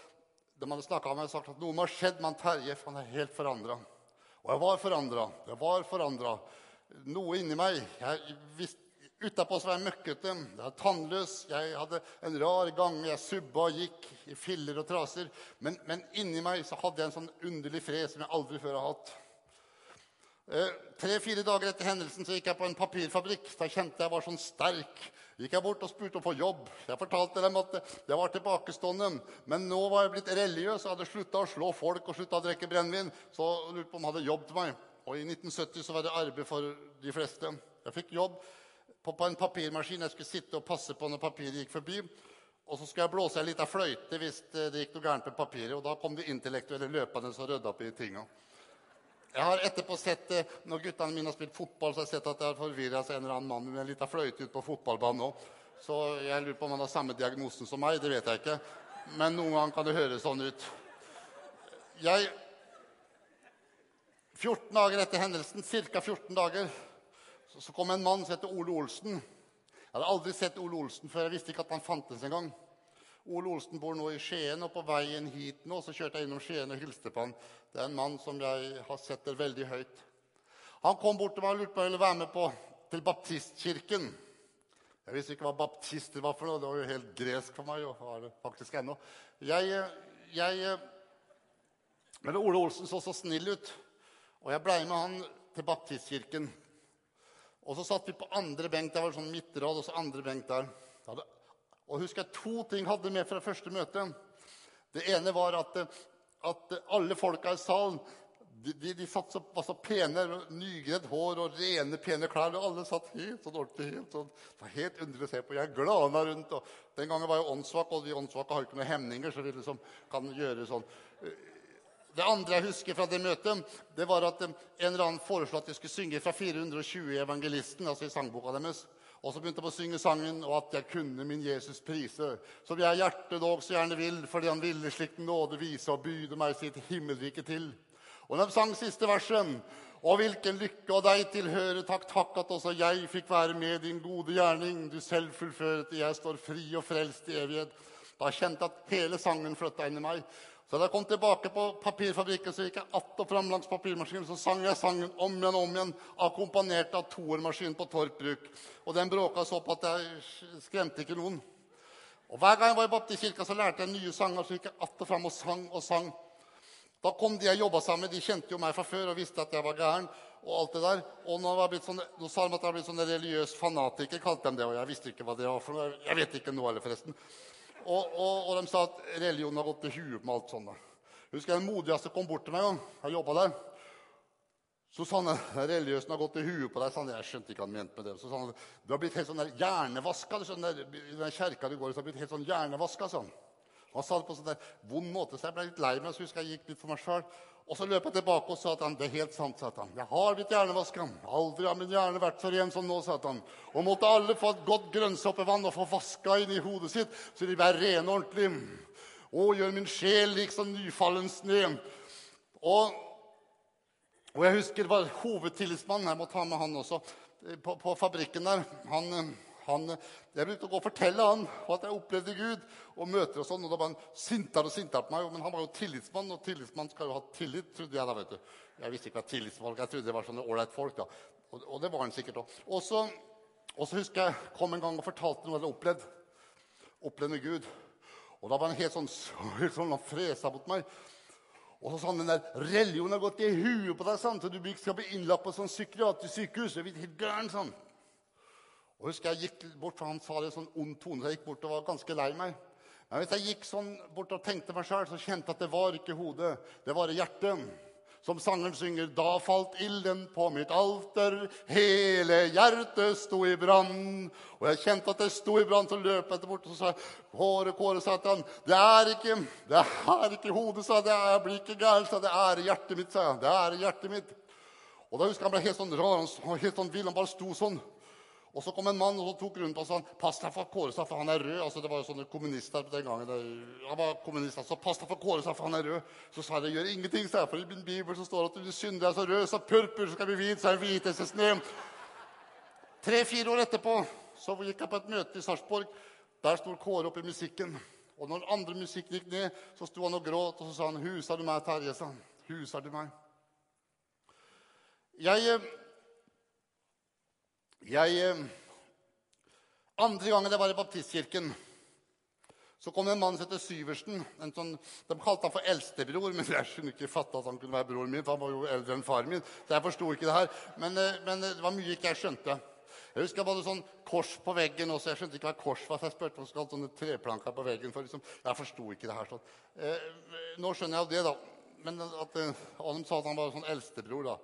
de hadde med meg, sagt at noe må ha skjedd med Terje. for Han er helt forandra. Og jeg var forandra. Jeg var forandra. Noe inni meg. Jeg Utapå var jeg møkkete, jeg var tannløs, jeg hadde en rar gang. Jeg subba og gikk i filler og traser. Men, men inni meg så hadde jeg en sånn underlig fred som jeg aldri før har hatt. Eh, Tre-fire dager etter hendelsen så gikk jeg på en papirfabrikk. Da kjente jeg var sånn sterk. Gikk jeg bort og spurte om å få jobb. Jeg fortalte dem at jeg var tilbakestående. Men nå var jeg blitt religiøs og hadde slutta å slå folk og slutta å drikke brennevin. Så lurte på om de hadde jobb til meg. Og i 1970 så var det arbeid for de fleste. Jeg fikk jobb på, på en papirmaskin. Jeg skulle sitte og passe på når papiret gikk forbi. Og så skulle jeg blåse ei lita fløyte hvis det gikk noe gærent med papiret. Og da kom de intellektuelle løpende og rydda opp i tinga. Jeg har etterpå sett, det, Når guttene mine har spilt fotball, så har jeg sett at det har forvirra seg en eller annen mann med en liten fløyte ute på fotballbanen òg. Så jeg lurer på om han har samme diagnosen som meg. Det vet jeg ikke. men noen ganger kan det høres sånn ut. Jeg 14 dager etter hendelsen, ca. 14 dager, så kom en mann som heter Ole Olsen. Jeg hadde aldri sett Ole Olsen før. Jeg visste ikke at han fantes engang. Ole Olsen bor nå i Skien, og på veien hit nå så kjørte jeg innom Skien og hilste på han. Det er en mann som jeg har setter veldig høyt. Han kom bort til meg og lurte på om jeg ville være med på, til baptistkirken. Jeg visste ikke hva baptister var for noe. Det var jo helt gresk for meg. og var det faktisk ennå. Jeg, jeg, men Ole Olsen så så snill ut, og jeg blei med han til baptistkirken. Og så satt vi på andre benk. Det var sånn midtrad, og så andre benk der. Hadde, og husker jeg to ting hadde med fra første møte. Det ene var at, at alle folka i salen de, de, de satt så, var så pene. Nygredd hår og rene, pene klær. Og alle satt helt sånn ordentlig. helt sånn, Det var helt underlig å se på. Jeg glana rundt. og Den gangen var jeg åndssvak, og de åndssvake har ikke noen hemninger. så vi liksom kan gjøre sånn. Det andre jeg husker fra det møtet, det var at en eller annen foreslo at de skulle synge fra 420 Evangelisten, altså i sangboka deres. Og så begynte de å synge sangen 'Og at jeg kunne min Jesus prise'. Som jeg hjertet dog så gjerne vil, fordi han ville slik nåde vise og byde meg sitt himmelrike til. Og de sang siste versen. Og hvilken lykke og deg tilhøre, takk, takk at også jeg fikk være med din gode gjerning. Du selv fullførte, jeg står fri og frelst i evighet. Da kjente jeg at hele sangen flytta inn i meg. Så da jeg kom tilbake på papirfabrikken, så gikk jeg att og fram langs papirmaskinen. Så sang jeg sangen om igjen og om igjen, akkompagnert av toermaskinen på Torp Bruk. Og den bråka så på at jeg skremte ikke noen. Og Hver gang jeg var i baptistkirka, så lærte jeg nye sanger. Så gikk jeg att og fram og sang og sang. Da kom de jeg jobba sammen med, de kjente jo meg fra før og visste at jeg var gæren. Og alt det der. Og nå, var sånn, nå sa de at jeg var blitt sånn religiøs fanatiker, kalte de det. Og jeg visste ikke hva det var for noe. Jeg vet ikke nå heller, forresten. Og, og, og, de sa at religionen har gått til huet med alt sånt. Husker jeg Den modigste kom bort til meg. Jeg jobba der. Så sa han religiøsen har gått til huet på deg. Han, jeg skjønte ikke hva han mente med det. Så sa han du har blitt helt sånn der hjernevaska. Sånn der, I den kjerka du går i, så har blitt helt sånn hjernevaska. Sånn. Han sa det på en sånn vond måte, så jeg ble litt lei meg. Så husker jeg gikk litt for meg sjøl. Og så løp jeg tilbake og sa at han, det er helt sant. sa han. Jeg har blitt hjernevaska. Aldri har min hjerne vært så ren som nå. sa han. Og måtte alle få et godt grønnsåpevann og få vaska inn i hodet sitt, så de blir rene og. Å, gjør min sjel liksom nyfallen snø. Og, og, jeg husker det var hovedtillitsmannen. Jeg må ta med han også. På, på fabrikken der. Han han, jeg begynte å gå og fortelle han at jeg opplevde Gud. og møter og sånn, og Da var han sintere og sintere på meg. Men han var jo tillitsmann, og tillitsmann skal jo ha tillit. trodde Jeg da, vet du. Jeg visste ikke hva tillitsfolk Jeg trodde det var sånne ålreit folk. da. Og, og, det var han sikkert òg. Og så husker jeg kom en gang og fortalte noe jeg hadde opplevd. Opplevd med Gud. Og da var han helt sånn, helt sånn han fresa mot meg. Og så sa han den der religionen har gått i huet på deg, sånn, så du skal bli innlagt på sånn psykiatrisk sykehus. Jeg er helt gæren, sånn. Og husker Jeg gikk bort, for han sa det i sånn ond tone, så jeg gikk bort og var ganske lei meg. Men hvis jeg gikk sånn bort og tenkte meg sjøl, så kjente jeg at det var ikke hodet, det var hjertet. Som sangeren synger, da falt ilden på mitt alter, hele hjertet sto i brann. Og jeg kjente at det sto i brann, så løp jeg bort og sa Kåre, Kåre, sa til han, det er ikke, det er ikke hodet, sa jeg. Jeg blir ikke gæren, sa. Det er hjertet mitt, sa jeg. Det er hjertet mitt. Og da husker jeg han ble helt sånn rar, han helt sånn vill, han bare sto sånn. Og så kom en mann og tok rundt og sa pass deg for Kåre, for han er rød. Altså, det var jo sånne kommunister den gangen. Han var kommunist, altså, pass deg for Kåre, for han er rød. Så sa det gjør ingenting, sa jeg, for i min bibel så står det at du synder er så rød, så purpur skal bli hvit, så er hviteste snø. Tre-fire år etterpå så gikk jeg på et møte i Sarpsborg. Der sto Kåre oppe i musikken. Og når andre musikk gikk ned, så sto han og gråt, og så sa han 'Huser du meg, Terje?' sa han. 'Huser du meg?' Jeg eh, jeg, eh, Andre gangen jeg var i baptistkirken, så kom det en mann som heter Syversen. Sånn, de kalte han for eldstebror, men jeg skjønner ikke at han kunne være broren min. for han var jo eldre enn faren min, så jeg forsto ikke det her. Men, eh, men, det var mye ikke jeg skjønte. Jeg husker jeg hadde sånn kors på veggen også. Jeg skjønte ikke hva kors var, så jeg spurte om skulle sånne treplanker på veggen. for liksom, Jeg forsto ikke det her sånn. Eh, nå skjønner jeg jo det, da. Men at, og de sa at han var sånn eldstebror. da.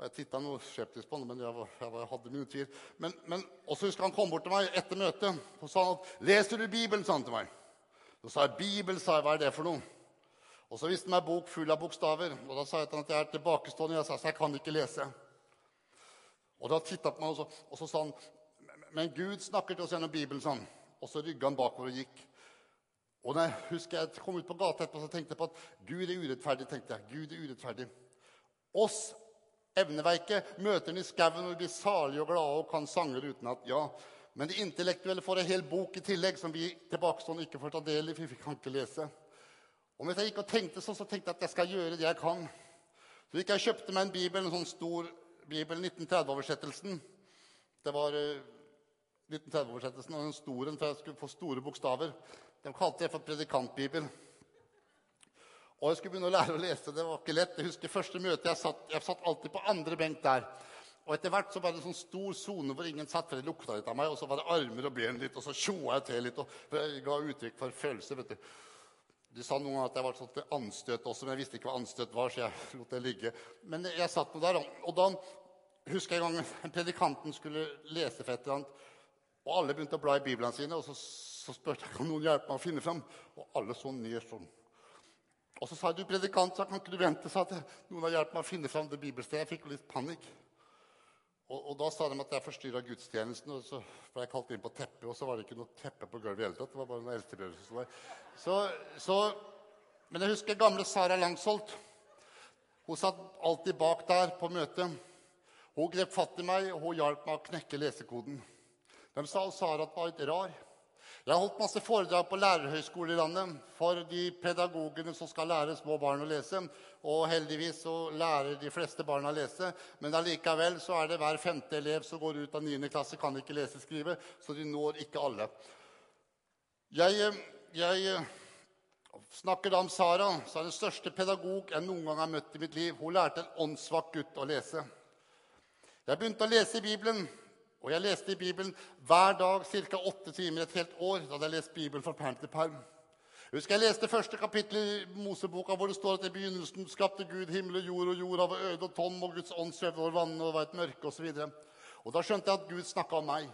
Og Jeg titta noe skeptisk på han, men jeg, var, jeg hadde mye tvil. Men, men også husker han kom bort til meg etter møtet og sa at 'Leser du Bibelen?' sa han til meg. Så sa jeg 'Bibel', sa jeg. Hva er det for noe? Og så viste han meg bok full av bokstaver. Og da sa jeg til han at jeg er tilbakestående. Jeg sa så jeg kan ikke lese. Og da titta han på meg, og så, og så, sa han 'Men Gud snakker til oss gjennom Bibelen', sånn. Og så rygga han bakover og gikk. Og da jeg husker jeg kom ut på gata etterpå, så tenkte jeg på at Gud er urettferdig. tenkte jeg. Gud er urettferdig. Oss evneveike møter han i skauen og blir salige og glade og kan sanger uten at ja. Men de intellektuelle får en hel bok i tillegg som vi tilbakestående ikke får ta del i. for vi kan ikke lese. Og mens jeg gikk og tenkte sånn, så tenkte jeg at jeg skal gjøre det jeg kan. Så gikk jeg og kjøpte meg en bibel, en sånn stor bibel, 1930-oversettelsen. Det var 1930-oversettelsen, og den store, for jeg skulle få store bokstaver. De kalte det for predikantbibel. Og jeg skulle begynne å lære å lese. Det var ikke lett. Jeg husker første møte jeg satt, jeg satt alltid på andre benk der. Og etter hvert så var det en sånn stor sone hvor ingen satt, for det lukta litt av meg. Og så var det armer og ben litt, og så tjoa jeg til litt. Og jeg ga uttrykk for følelser. vet du. De sa noen ganger at jeg var sånn til anstøt også, men jeg visste ikke hva anstøt var. så jeg lot det ligge. Men jeg satt nå der, og da husker jeg en gang predikanten skulle lese for et eller annet. Og alle begynte å bla i biblene sine, og så, så spurte jeg om noen hjelpe meg å finne fram. Og alle så ned sånn. Og så sa jeg, du predikant, så kan ikke du vente så at noen har hjulpet meg å finne fram det bibelstedet. Jeg fikk jo litt panikk. Og, og, da sa de at jeg forstyrra gudstjenesten, og så ble jeg kalt inn på teppet. Og så var det ikke noe teppe på gulvet i hele tatt. Det var bare noen eldstebrødre som var så, så, Men jeg husker gamle Sara Langsholt. Hun satt alltid bak der på møtet. Hun grep fatt i meg, og hun hjalp meg å knekke lesekoden. De sa Sara at var litt rar. Jeg har holdt masse foredrag på lærerhøyskoler i landet for de pedagogene som skal lære små barn å lese. Og heldigvis så lærer de fleste barna å lese, men allikevel så er det hver femte elev som går ut av 9. klasse, kan ikke lese og skrive, så de når ikke alle. Jeg, jeg snakker da om Sara, som er den største pedagog jeg noen gang har møtt i mitt liv. Hun lærte en åndssvak gutt å lese. Jeg begynte å lese i Bibelen og jeg leste i Bibelen hver dag ca. åtte timer et helt år. Da hadde jeg lest Bibelen fra perm til perm. Jeg husker jeg leste første kapittel i Moseboka, hvor det står at i begynnelsen skapte Gud himmel og jord, og jorda var øde og tom, og Guds ånd svevde over vannet, og var et mørke osv. Da skjønte jeg at Gud snakka om meg.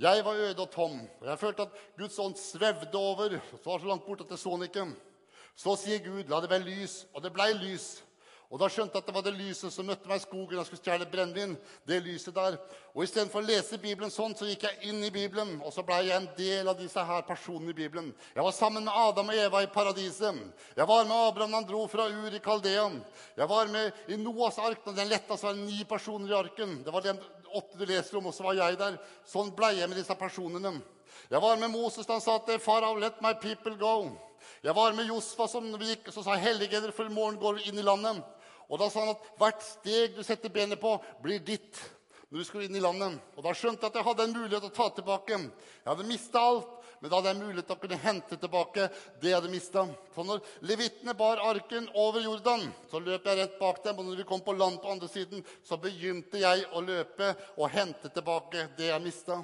Jeg var øde og tom, og jeg følte at Guds ånd svevde over. Så var det så langt borte at jeg så den ikke. Så sier Gud, la det være lys, og det blei lys. Og Da skjønte jeg at det var det lyset som møtte meg i skogen og skulle stjele brennevin. det lyset der. Og Istedenfor å lese Bibelen sånn, så gikk jeg inn i Bibelen. Og så ble jeg en del av disse her personene i Bibelen. Jeg var sammen med Adam og Eva i paradiset. Jeg var med Abraham da han dro fra Ur i Kaldean. Jeg var med i Noas ark da den letta så var det ni personer i arken. Det var den åtte du leser om, og så var jeg der. Sånn ble jeg med disse personene. Jeg var med Moses da han sa til farao, 'Let my people go'. Jeg var med Josfa som gikk, så sa 'Hellige for i morgen går vi inn i landet'. Og da sa han at hvert steg du setter benet på, blir ditt når du skulle inn i landet. Og da skjønte jeg at jeg hadde en mulighet til å ta tilbake. Jeg hadde mista alt, men da hadde jeg mulighet til å kunne hente tilbake det jeg hadde mista. Så når levittene bar arken over Jordan, så løp jeg rett bak dem. Og når vi kom på land på andre siden, så begynte jeg å løpe og hente tilbake det jeg mista.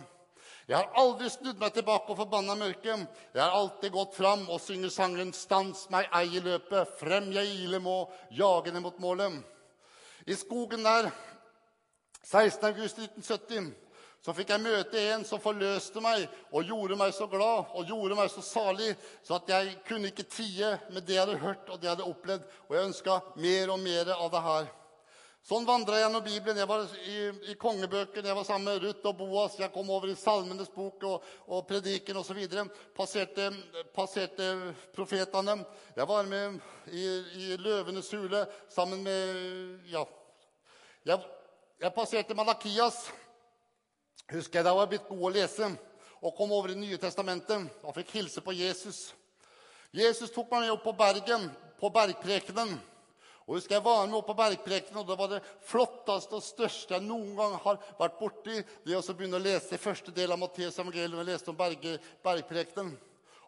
Jeg har aldri snudd meg tilbake og forbanna mørket. Jeg har alltid gått fram og synger sangen 'Stans meg ei i løpet', 'Frem jeg ile må, jage ned mot målet'. I skogen der, 16.8.1970, så fikk jeg møte en som forløste meg og gjorde meg så glad og gjorde meg så salig, så at jeg kunne ikke tie med det jeg hadde hørt og det jeg hadde opplevd. Og jeg ønska mer og mer av det her. Sånn vandra gjennom Bibelen. Jeg var i, i kongebøkene, jeg var sammen med Ruth og Boas. Jeg kom over i Salmenes bok og, og Prediken osv. Passerte, passerte profetene. Jeg var med i, i Løvenes hule sammen med Ja. Jeg, jeg passerte Malakias. Husker jeg da var blitt god å lese og kom over i Nye testamentet og fikk hilse på Jesus. Jesus tok meg med opp på bergen, på bergprekenen. Og husker Jeg var med opp på Bergprekenen, og det var det flotteste og største jeg noen gang har vært borti. Det å begynne å lese første del av Matteus evangelium. Jeg leste om berge, Bergprekenen.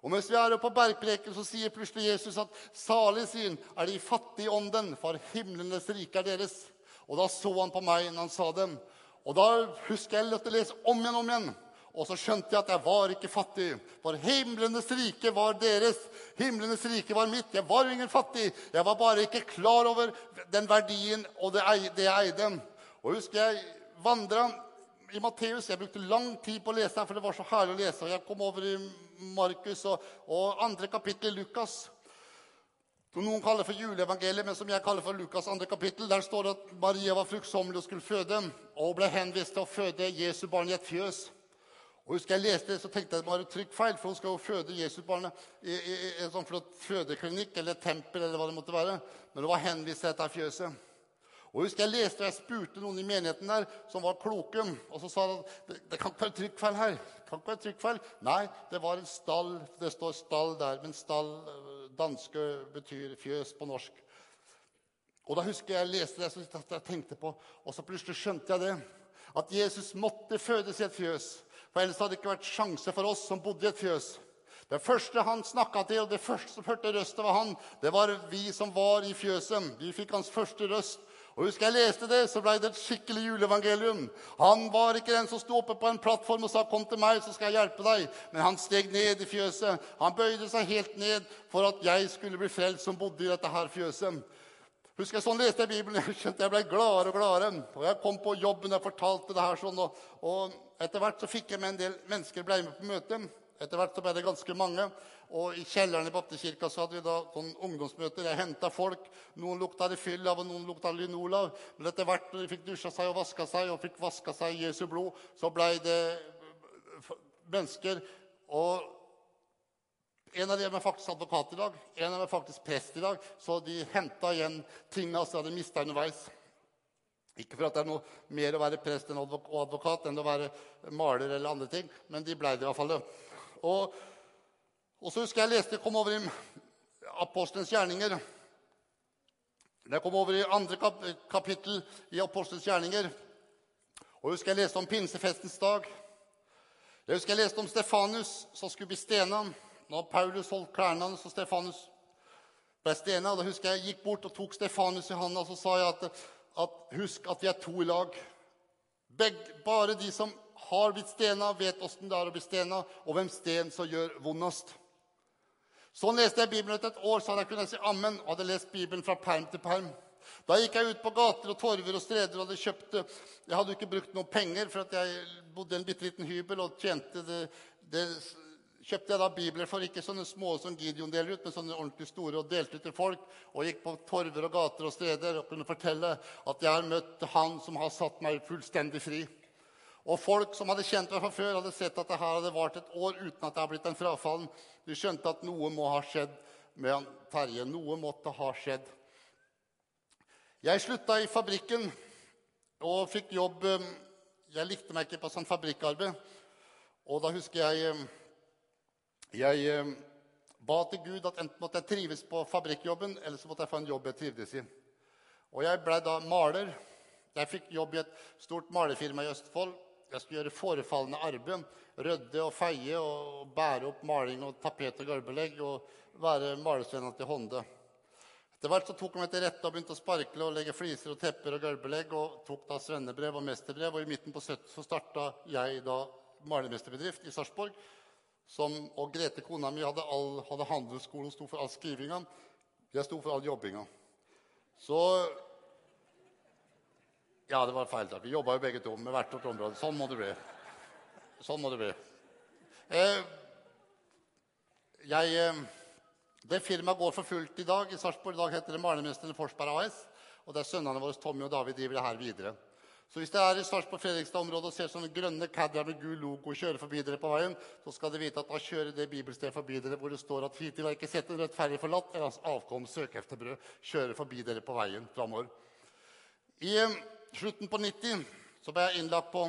Og mens vi er oppe på Bergpreken, så sier plutselig Jesus at salig sin er de fattige i ånden, for himlenes rike er deres. Og da så han på meg når han sa dem. Og da husker jeg å lese om igjen om igjen. Og så skjønte jeg at jeg var ikke fattig, for himlenes rike var deres. Himlenes rike var mitt. Jeg var ingen fattig. Jeg var bare ikke klar over den verdien og det, jeg eide. Og husker jeg vandra i Matteus. Jeg brukte lang tid på å lese, for det var så herlig å lese. Og jeg kom over i Markus og, og andre kapittel i Lukas. Som noen kaller for juleevangeliet, men som jeg kaller for Lukas andre kapittel. Der står det at Maria var fruktsommelig og skulle føde, og ble henvist til å føde Jesu barn i et fjøs. Og husker jeg leste det, så tenkte jeg det var et trykkfeil, for hun skal jo føde Jesusbarnet i, i, i en sånn flott fødeklinikk eller tempel. eller hva det måtte være. Men det var henvist til dette fjøset. Og husker Jeg leste og jeg spurte noen i menigheten der som var kloke. Og så sa de det, det kan ikke være trykkfeil her. Det kan ikke være trykkfeil. Nei, det var en stall. Det står stall der. Men stall øh, danske betyr fjøs på norsk. Og da husker jeg leste det, så jeg tenkte på, og så plutselig skjønte jeg det. At Jesus måtte fødes i et fjøs. For ellers hadde det ikke vært sjanse for oss som bodde i et fjøs. Det første han snakka til, og det første som hørte røsten var han, det var vi som var i fjøset. Vi fikk hans første røst. Og husker jeg leste det, så ble det et skikkelig juleevangelium. Han var ikke den som sto oppe på en plattform og sa 'Kom til meg, så skal jeg hjelpe deg'. Men han steg ned i fjøset. Han bøyde seg helt ned for at jeg skulle bli frelst, som bodde i dette her fjøset. Husker jeg, Sånn leste jeg Bibelen. Jeg skjønte jeg ble gladere og gladere. Og Jeg kom på jobben og fortalte det her sånn. Og, og etter hvert så fikk jeg med en del mennesker ble med på møtet. Etter hvert så ble det ganske mange. Og I kjelleren i baptistkirka så hadde vi da sånn ungdomsmøter. Jeg henta folk. Noen lukta det fyll av, og noen lukta linol Men etter hvert når de fikk dusja seg og vaska seg, og fikk vaska seg i Jesu blod, så blei det mennesker. Og en av dem er faktisk advokat i dag. En av dem er faktisk prest i dag. Så de henta igjen tinga som de hadde mista underveis. Ikke for at det er noe mer å være prest og advokat enn å være maler eller andre ting, men de blei det i hvert fall. Og og så husker jeg leste, jeg kom over i Apostelens gjerninger. Jeg kom over i andre kap kapittel i Apostelens gjerninger. Og jeg husker jeg leste om pinsefestens dag. Jeg husker jeg leste om Stefanus som skulle bli stena. Når Paulus holdt klærne hans, og Stefanus ble stena. Da husker jeg jeg gikk bort og tok Stefanus i hånda og så sa jeg at, at husk at vi er to i lag. Begge, bare de som har blitt stena, vet åssen det er å bli stena, og hvem sten som gjør vondest. Sånn leste jeg Bibelen etter et år, så hadde jeg kunnet si ammen og hadde lest Bibelen fra perm til perm. Da gikk jeg ut på gater og torver og streder og hadde kjøpt Jeg hadde jo ikke brukt noen penger, for at jeg bodde i en bitte liten hybel og tjente det, det kjøpte jeg da bibler for, ikke sånne små som Gideon deler ut, men sånne ordentlig store, og delte ut til folk. Og gikk på torver og gater og steder og kunne fortelle at jeg har møtt Han som har satt meg fullstendig fri. Og folk som hadde kjent meg fra før, hadde sett at det her hadde vart et år uten at jeg hadde blitt en frafallen. De skjønte at noe må ha skjedd med Terje. Noe måtte ha skjedd. Jeg slutta i fabrikken og fikk jobb um, Jeg likte meg ikke på sånn fabrikkarbeid. Og da husker jeg um, Jeg um, ba til Gud at enten måtte jeg trives på fabrikkjobben, eller så måtte jeg få en jobb jeg trivdes i. Og jeg blei da maler. Jeg fikk jobb i et stort malerfirma i Østfold. Jeg skulle gjøre forefallende arbeid. Rydde og feie og bære opp maling og tapet og gulvbelegg og være malersvenna til Honde. Etter hvert så tok han meg til rette og begynte å sparkle og legge fliser og tepper og gulvbelegg. Og tok da svennebrev og mesterbrev. Og i midten på 70 så starta jeg da malermesterbedrift i Sarpsborg. Og Grete, kona mi, hadde, all, hadde handelsskolen, sto for all skrivinga. Jeg sto for all jobbinga. Så ja, det var feil. Vi jobba jo begge to med hvert vårt område. Sånn må det bli. Sånn må det bli. Eh, jeg, eh, det firmaet går for fullt i dag. I Sarpsborg i dag heter det Malermesteren Forsberg AS. Og det er sønnene våre Tommy og David driver det her videre. Så hvis det er i Sarpsborg-Fredrikstad-området og ser sånne grønne Cadillac med gul logo kjøre forbi dere på veien, så skal dere vite at da kjører det bibelstedet forbi dere hvor det står at hittil har ikke sett en rettferdig forlatt, eller hans avkom søker efter brød, kjører forbi dere på veien framover. I eh, slutten på 90 så ble jeg innlagt på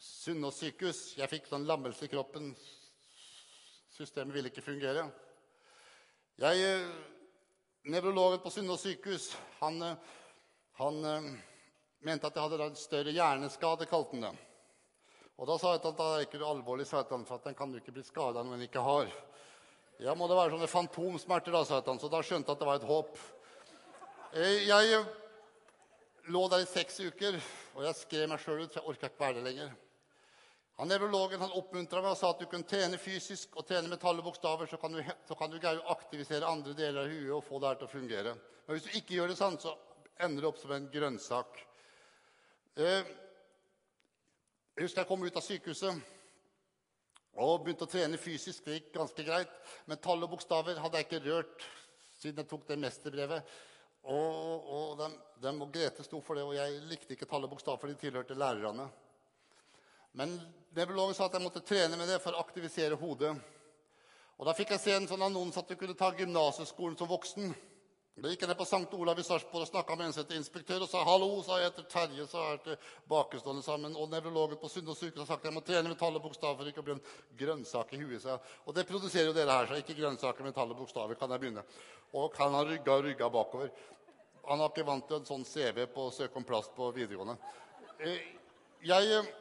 Sunnaas sykehus. Jeg fikk sånn lammelse i kroppen. Systemet ville ikke fungere. Jeg, eh, Nevrologen på Sunnaas sykehus han, eh, han, mente at jeg hadde en større hjerneskade, kalte han det. Og da sa jeg at det er ikke alvorlig, sa han, for at den kan jo ikke bli skada når den ikke har. Ja, må det være sånne fantomsmerter, da, sa han, så da skjønte jeg at det var et håp. Jeg lå der i seks uker, og jeg skrev meg sjøl ut, for jeg orka ikke være der lenger. Han Nevrologen han oppmuntra meg og sa at du kan trene fysisk og trene med tall og bokstaver, så kan du, så kan du aktivisere andre deler av huet og få det her til å fungere. Men hvis du ikke gjør det sånn, så ender det opp som en grønnsak. Eh, jeg husker jeg kom ut av sykehuset og begynte å trene fysisk. Det gikk ganske greit. Men tall og bokstaver hadde jeg ikke rørt siden jeg tok det mesterbrevet. Og, og de, dem og Grete sto for det, og jeg likte ikke tall og bokstav, for de tilhørte lærerne. Men nevrologen sa at jeg måtte trene med det for å aktivisere hodet. Og Da fikk jeg se en sånn annonse at du kunne ta gymnasieskolen som voksen. Da gikk ned på St. Olav i Sarpsborg og snakka med en som heter inspektør. og sa hallo, sa jeg heter Terje, så jeg til bakestående sammen. Og nevrologen på Sunnaas sykehus har sagt jeg må trene med tall og bokstaver ikke bli en grønnsak i huet. Og det produserer jo dere her, så ikke grønnsaker med tall og bokstaver. kan jeg begynne. Og han har rygga og rygga bakover. Han har ikke vant til en sånn CV på å søke om plass på videregående. Eh, Jeg eh,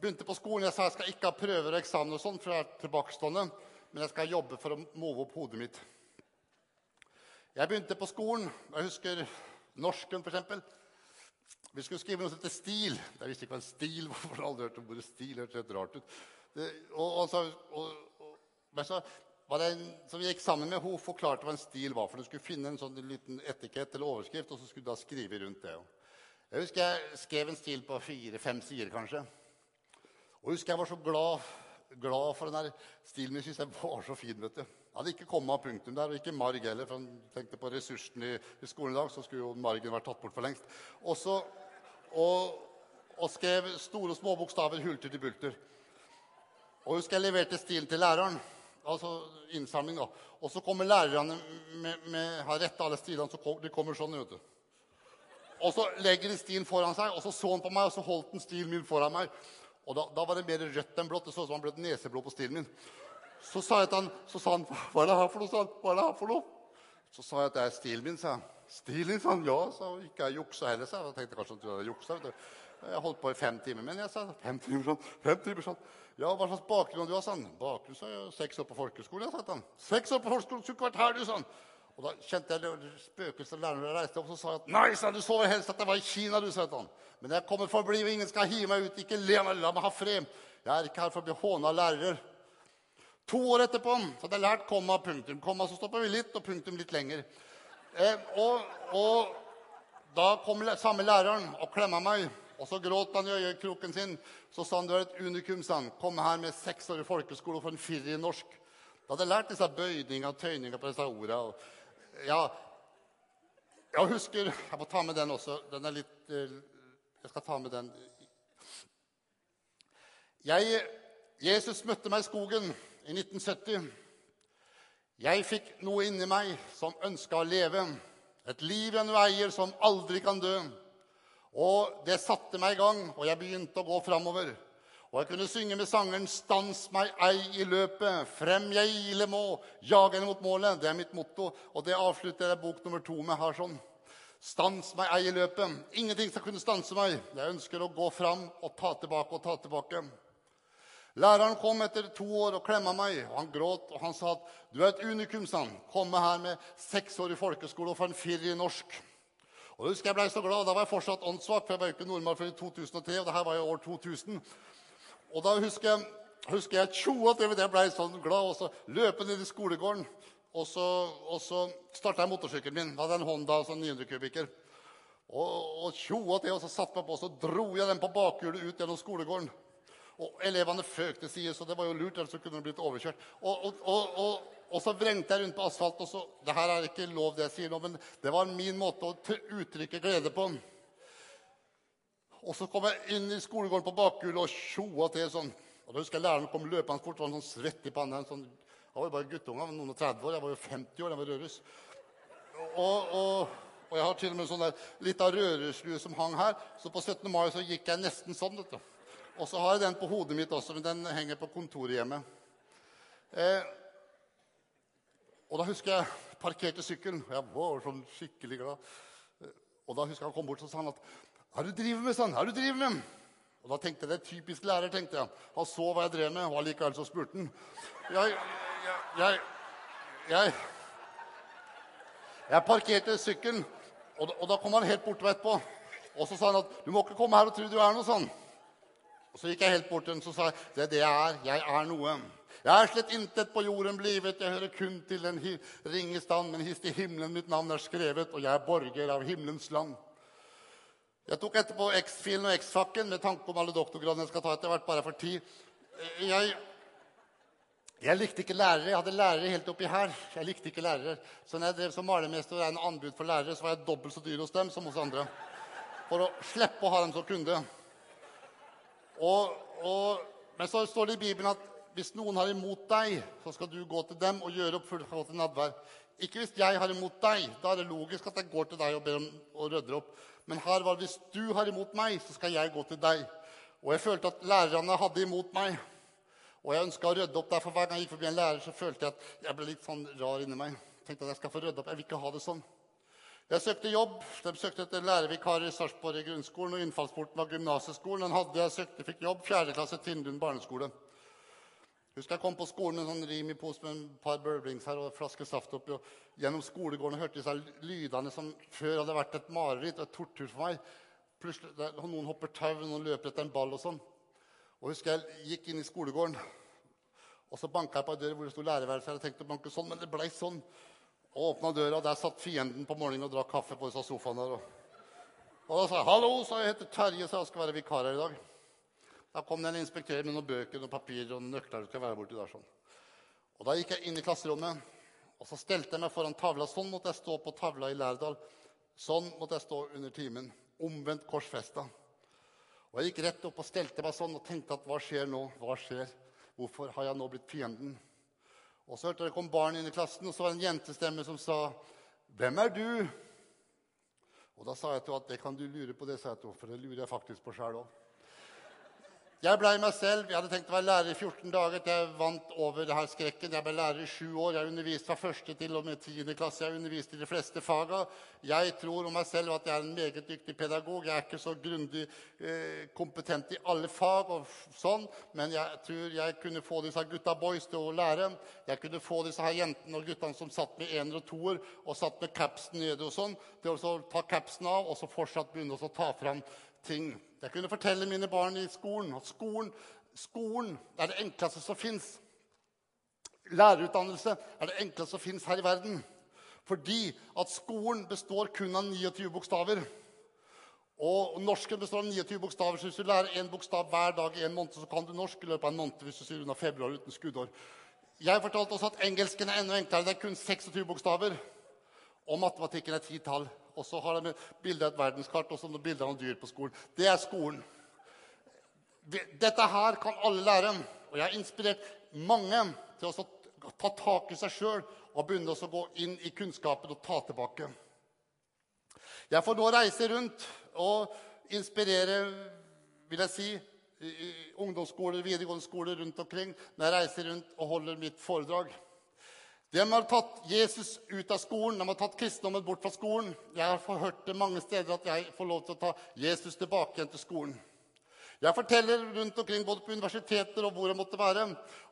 begynte på skolen. Jeg sa jeg skal ikke ha prøver og eksamen, og sånn, for jeg er tilbakestående, men jeg skal jobbe for å move opp hodet mitt. Jeg begynte på skolen. Jeg husker norsken, f.eks. Vi skulle skrive noe som heter stil. Jeg visste ikke hva en stil var. for aldri hørt om ordet stil. hørte helt rart ut. Det, og, og, så, og, men så var det en som vi gikk sammen med, hun forklarte hva en stil var. for Du skulle finne en sånn liten etikett eller overskrift, og så skulle du da skrive rundt det. Jeg husker jeg skrev en stil på fire-fem sider, kanskje. Og jeg husker jeg var så glad, glad for den der stilen min. Jeg var så fin. vet du. Jeg hadde ikke komma og punktum der, og ikke marg heller. for han tenkte på ressursene i, i skolen i dag, så skulle jo margen vært tatt bort for lengst. Og, så, og, og skrev store og små bokstaver hulter til bulter. Og husker jeg leverte stilen til læreren. Altså innsamling, da. Og så kommer lærerne med, med har retta alle stilene. så kom, De kommer sånn, vet du. Og så legger de stilen foran seg, og så så han på meg, og så holdt han stilen min foran meg. Og da, da var det mer rødt enn blått. Det så ut som han ble et neseblod på stilen min. Så sa jeg til han, så sa han, hva er det her for noe? sa han, hva er det her for noe? Så sa jeg at det er stilen min, sa han. Stilen din, sa han. Ja, sa han. Ikke jeg juksa heller, sa jeg. Jeg tenkte kanskje at du hadde juksa. vet du. Jeg holdt på i fem timer. Men jeg sa fem timer sånn. Fem timer sånn. Ja, hva slags bakgrunn du har, sa han. Bakgrunn, sa jeg. Seks år på folkeskole, jeg, sa han. Seks år på folkeskole, skulle ikke vært her, du, sa han. Og da kjente jeg det av læreren reiste opp og sa at nei, sa han, du så vel helst at jeg var i Kina, du, sa han. Men jeg kommer for å bli, og ingen skal hive meg ut. Ikke le meg, la meg ha fred. Jeg er ikke her for å bli håna av lærere. To år etterpå så hadde jeg lært komma punktum. Komma så stopper vi litt, og punktum litt lenger. Eh, og, og da kom samme læreren og klemma meg. Og så gråt han i øyekroken sin. Så sa han du er et unikum. sa han. Kom her med seks år i folkeskole og få en firer i norsk. Da hadde jeg lært disse bøyninga og tøyninga på disse orda. Og, ja, jeg husker Jeg må ta med den også. Den er litt eh, Jeg skal ta med den. Jeg, Jesus møtte meg i skogen i 1970. Jeg fikk noe inni meg som ønska å leve. Et liv en veier eier, som aldri kan dø. Og det satte meg i gang, og jeg begynte å gå framover. Og jeg kunne synge med sangeren 'Stans meg ei i løpet'. 'Frem jeg ile må, 'Jagende mot målet'. Det er mitt motto, og det avslutter jeg bok nummer to med her sånn. Stans meg ei i løpet. Ingenting skal kunne stanse meg. Jeg ønsker å gå fram og ta tilbake og ta tilbake. Læreren kom etter to år og klemma meg. og Han gråt og han sa at du er et unikum. sa han. Komme her med seks år i folkeskole og få en firer i norsk. Og jeg husker jeg ble så glad, Da var jeg fortsatt åndssvak, for jeg var jo ikke nordmann før i 2003. og det her var jo år 2000. Og da husker jeg, husker jeg tjoa til jeg ble sånn glad. Og så løp jeg ned i skolegården. Og så, og så starta jeg motorsykkelen min. Da hadde jeg en Honda sånn 900 kubikker. Og, og tjoa til, og så satte meg på, og så dro jeg den på bakhjulet ut gjennom skolegården. Og elevene føk til side, så det var jo lurt, ellers kunne de blitt overkjørt. Og, og, og, og, så vrengte jeg rundt på asfalten. og så, det her er ikke lov, det jeg sier nå, men det var min måte å uttrykke glede på. Og så kom jeg inn i skolegården på bakhjulet og tjoa til sånn. Og da husker jeg læreren kom løpende bort, var en sånn svett i panna. Sånn, jeg var jo bare guttunge, noen og 30 år. Jeg var jo 50 år, jeg var rødruss. Og, og, og jeg har til og med sånn der lita rødrusslue som hang her. Så på 17. mai så gikk jeg nesten sånn. vet du. Og så har jeg den på hodet mitt også, men den henger på kontoret hjemme. Eh, og da husker jeg parkerte sykkelen. Jeg var sånn skikkelig glad. Eh, Og da husker jeg han kom bort og sa han at Hva er du driver med? sånn? Hva er du driver med? Og da tenkte jeg, Det er typisk lærer. tenkte jeg. Han så hva jeg drev med, og allikevel så spurte han. Jeg, jeg, jeg, jeg, jeg parkerte sykkelen, og, og da kom han helt bort etterpå. Og så sa han at du må ikke komme her og tro du er noe sånn. Og Så gikk jeg helt bort til henne og sa det er det jeg er. Jeg er noe. Jeg er slett intet på jorden blivet, jeg hører kun til den ringe stand, men hist i himmelen mitt navn er skrevet, og jeg er borger av himmelens land. Jeg tok etterpå X-filen og X-fakken med tanke om alle doktorgradene jeg skal ta etter hvert, bare for tid. Jeg, jeg likte ikke lærere. Jeg hadde lærere helt oppi her. Jeg likte ikke lærere. Så når jeg drev som malermester og regnet anbud for lærere, så var jeg dobbelt så dyr hos dem som hos andre. For å slippe å ha dem som kunde. Og, og Men så står det i Bibelen at hvis noen har imot deg, så skal du gå til dem og gjøre opp til nadvær. Ikke hvis jeg har imot deg. Da er det logisk at jeg går til deg og ber om å rydde opp. Men her var det hvis du har imot meg, så skal jeg gå til deg. Og jeg følte at lærerne hadde imot meg. Og jeg ønska å rydde opp derfor. Hver gang jeg gikk forbi en lærer, så følte jeg at jeg ble litt sånn rar inni meg. Tenkte at Jeg skal få rydde opp. Jeg vil ikke ha det sånn. Jeg søkte jobb. De søkte etter lærervikarer i Sarpsborg i grunnskolen. og Innfallsporten var gymnasieskolen. Den hadde jeg søkte, fikk jobb. 4. klasse Tindlund barneskole. Husker jeg kom på skolen med en sånn rim i pose med en par burblings her og en flaske saft oppi. og Gjennom skolegården hørte disse lydene som før hadde vært et mareritt og et tortur for meg. Plutselig, der, Noen hopper tau, noen løper etter en ball og sånn. Og husker jeg gikk inn i skolegården, og så banka jeg på ei dør hvor det sto lærerværelse. Jeg hadde tenkt å banke sånn, men det blei sånn. Og åpna døra, der satt fienden på morgenen og drakk kaffe på disse sofaene. der. Og da sa jeg 'hallo', sa jeg heter Terje, så jeg skal være vikar her i dag. Da kom det en inspektør med noen bøker og papirer og nøkler. skal være borti der sånn. Og Da gikk jeg inn i klasserommet og så stelte jeg meg foran tavla. Sånn måtte jeg stå på tavla i Lærdal. Sånn måtte jeg stå under timen. Omvendt korsfesta. Og Jeg gikk rett opp og stelte meg sånn og tenkte at hva skjer nå? Hva skjer? Hvorfor har jeg nå blitt fienden? Og Så hørte jeg det kom barn inn i klassen, og så var det en jentestemme som sa, 'Hvem er du?' Og Da sa jeg til henne at det kan du lure på, det, sa jeg til henne, for det lurer jeg faktisk på sjæl òg. Jeg blei meg selv. Jeg hadde tenkt å være lærer i 14 dager. Jeg vant over det her skrekken. Jeg ble lærer i sju år. Jeg underviste fra første til og med tiende klasse. Jeg underviste i de fleste faga. Jeg tror om meg selv at jeg er en meget dyktig pedagog. Jeg er ikke så grundig eh, kompetent i alle fag, og sånn, men jeg tror jeg kunne få disse gutta boys til å lære. Jeg kunne få disse her jentene og guttene som satt med ener og toer og satt med capsen nede, og sånn, til å ta capsen av og så fortsatt begynne å ta fram ting. Jeg kunne fortelle mine barn i skolen at skolen, skolen er det enkleste som fins. Lærerutdannelse er det enkleste som fins her i verden. Fordi at skolen består kun av 29 bokstaver. Og norsken består av 29 bokstaver, så hvis du lærer én bokstav hver dag i en måned, så kan du norsk i løpet av en måned hvis du sier unna februar uten skuddår. Jeg fortalte også at engelsken er enda enklere. Det er kun 26 bokstaver. Og matematikken er ti tall. Og så har de bilde av et verdenskart og så bilder av dyr på skolen. Det er skolen. Dette her kan alle lære. Og jeg har inspirert mange til å ta tak i seg sjøl og begynne å gå inn i kunnskapen og ta tilbake. Jeg får nå reise rundt og inspirere, vil jeg si, ungdomsskoler, videregående skoler rundt omkring når jeg reiser rundt og holder mitt foredrag. De har tatt Jesus ut av skolen, de har tatt kristendommen bort fra skolen. Jeg har hørt det mange steder at jeg får lov til å ta Jesus tilbake igjen til skolen. Jeg forteller rundt omkring både på universiteter og hvor jeg måtte være,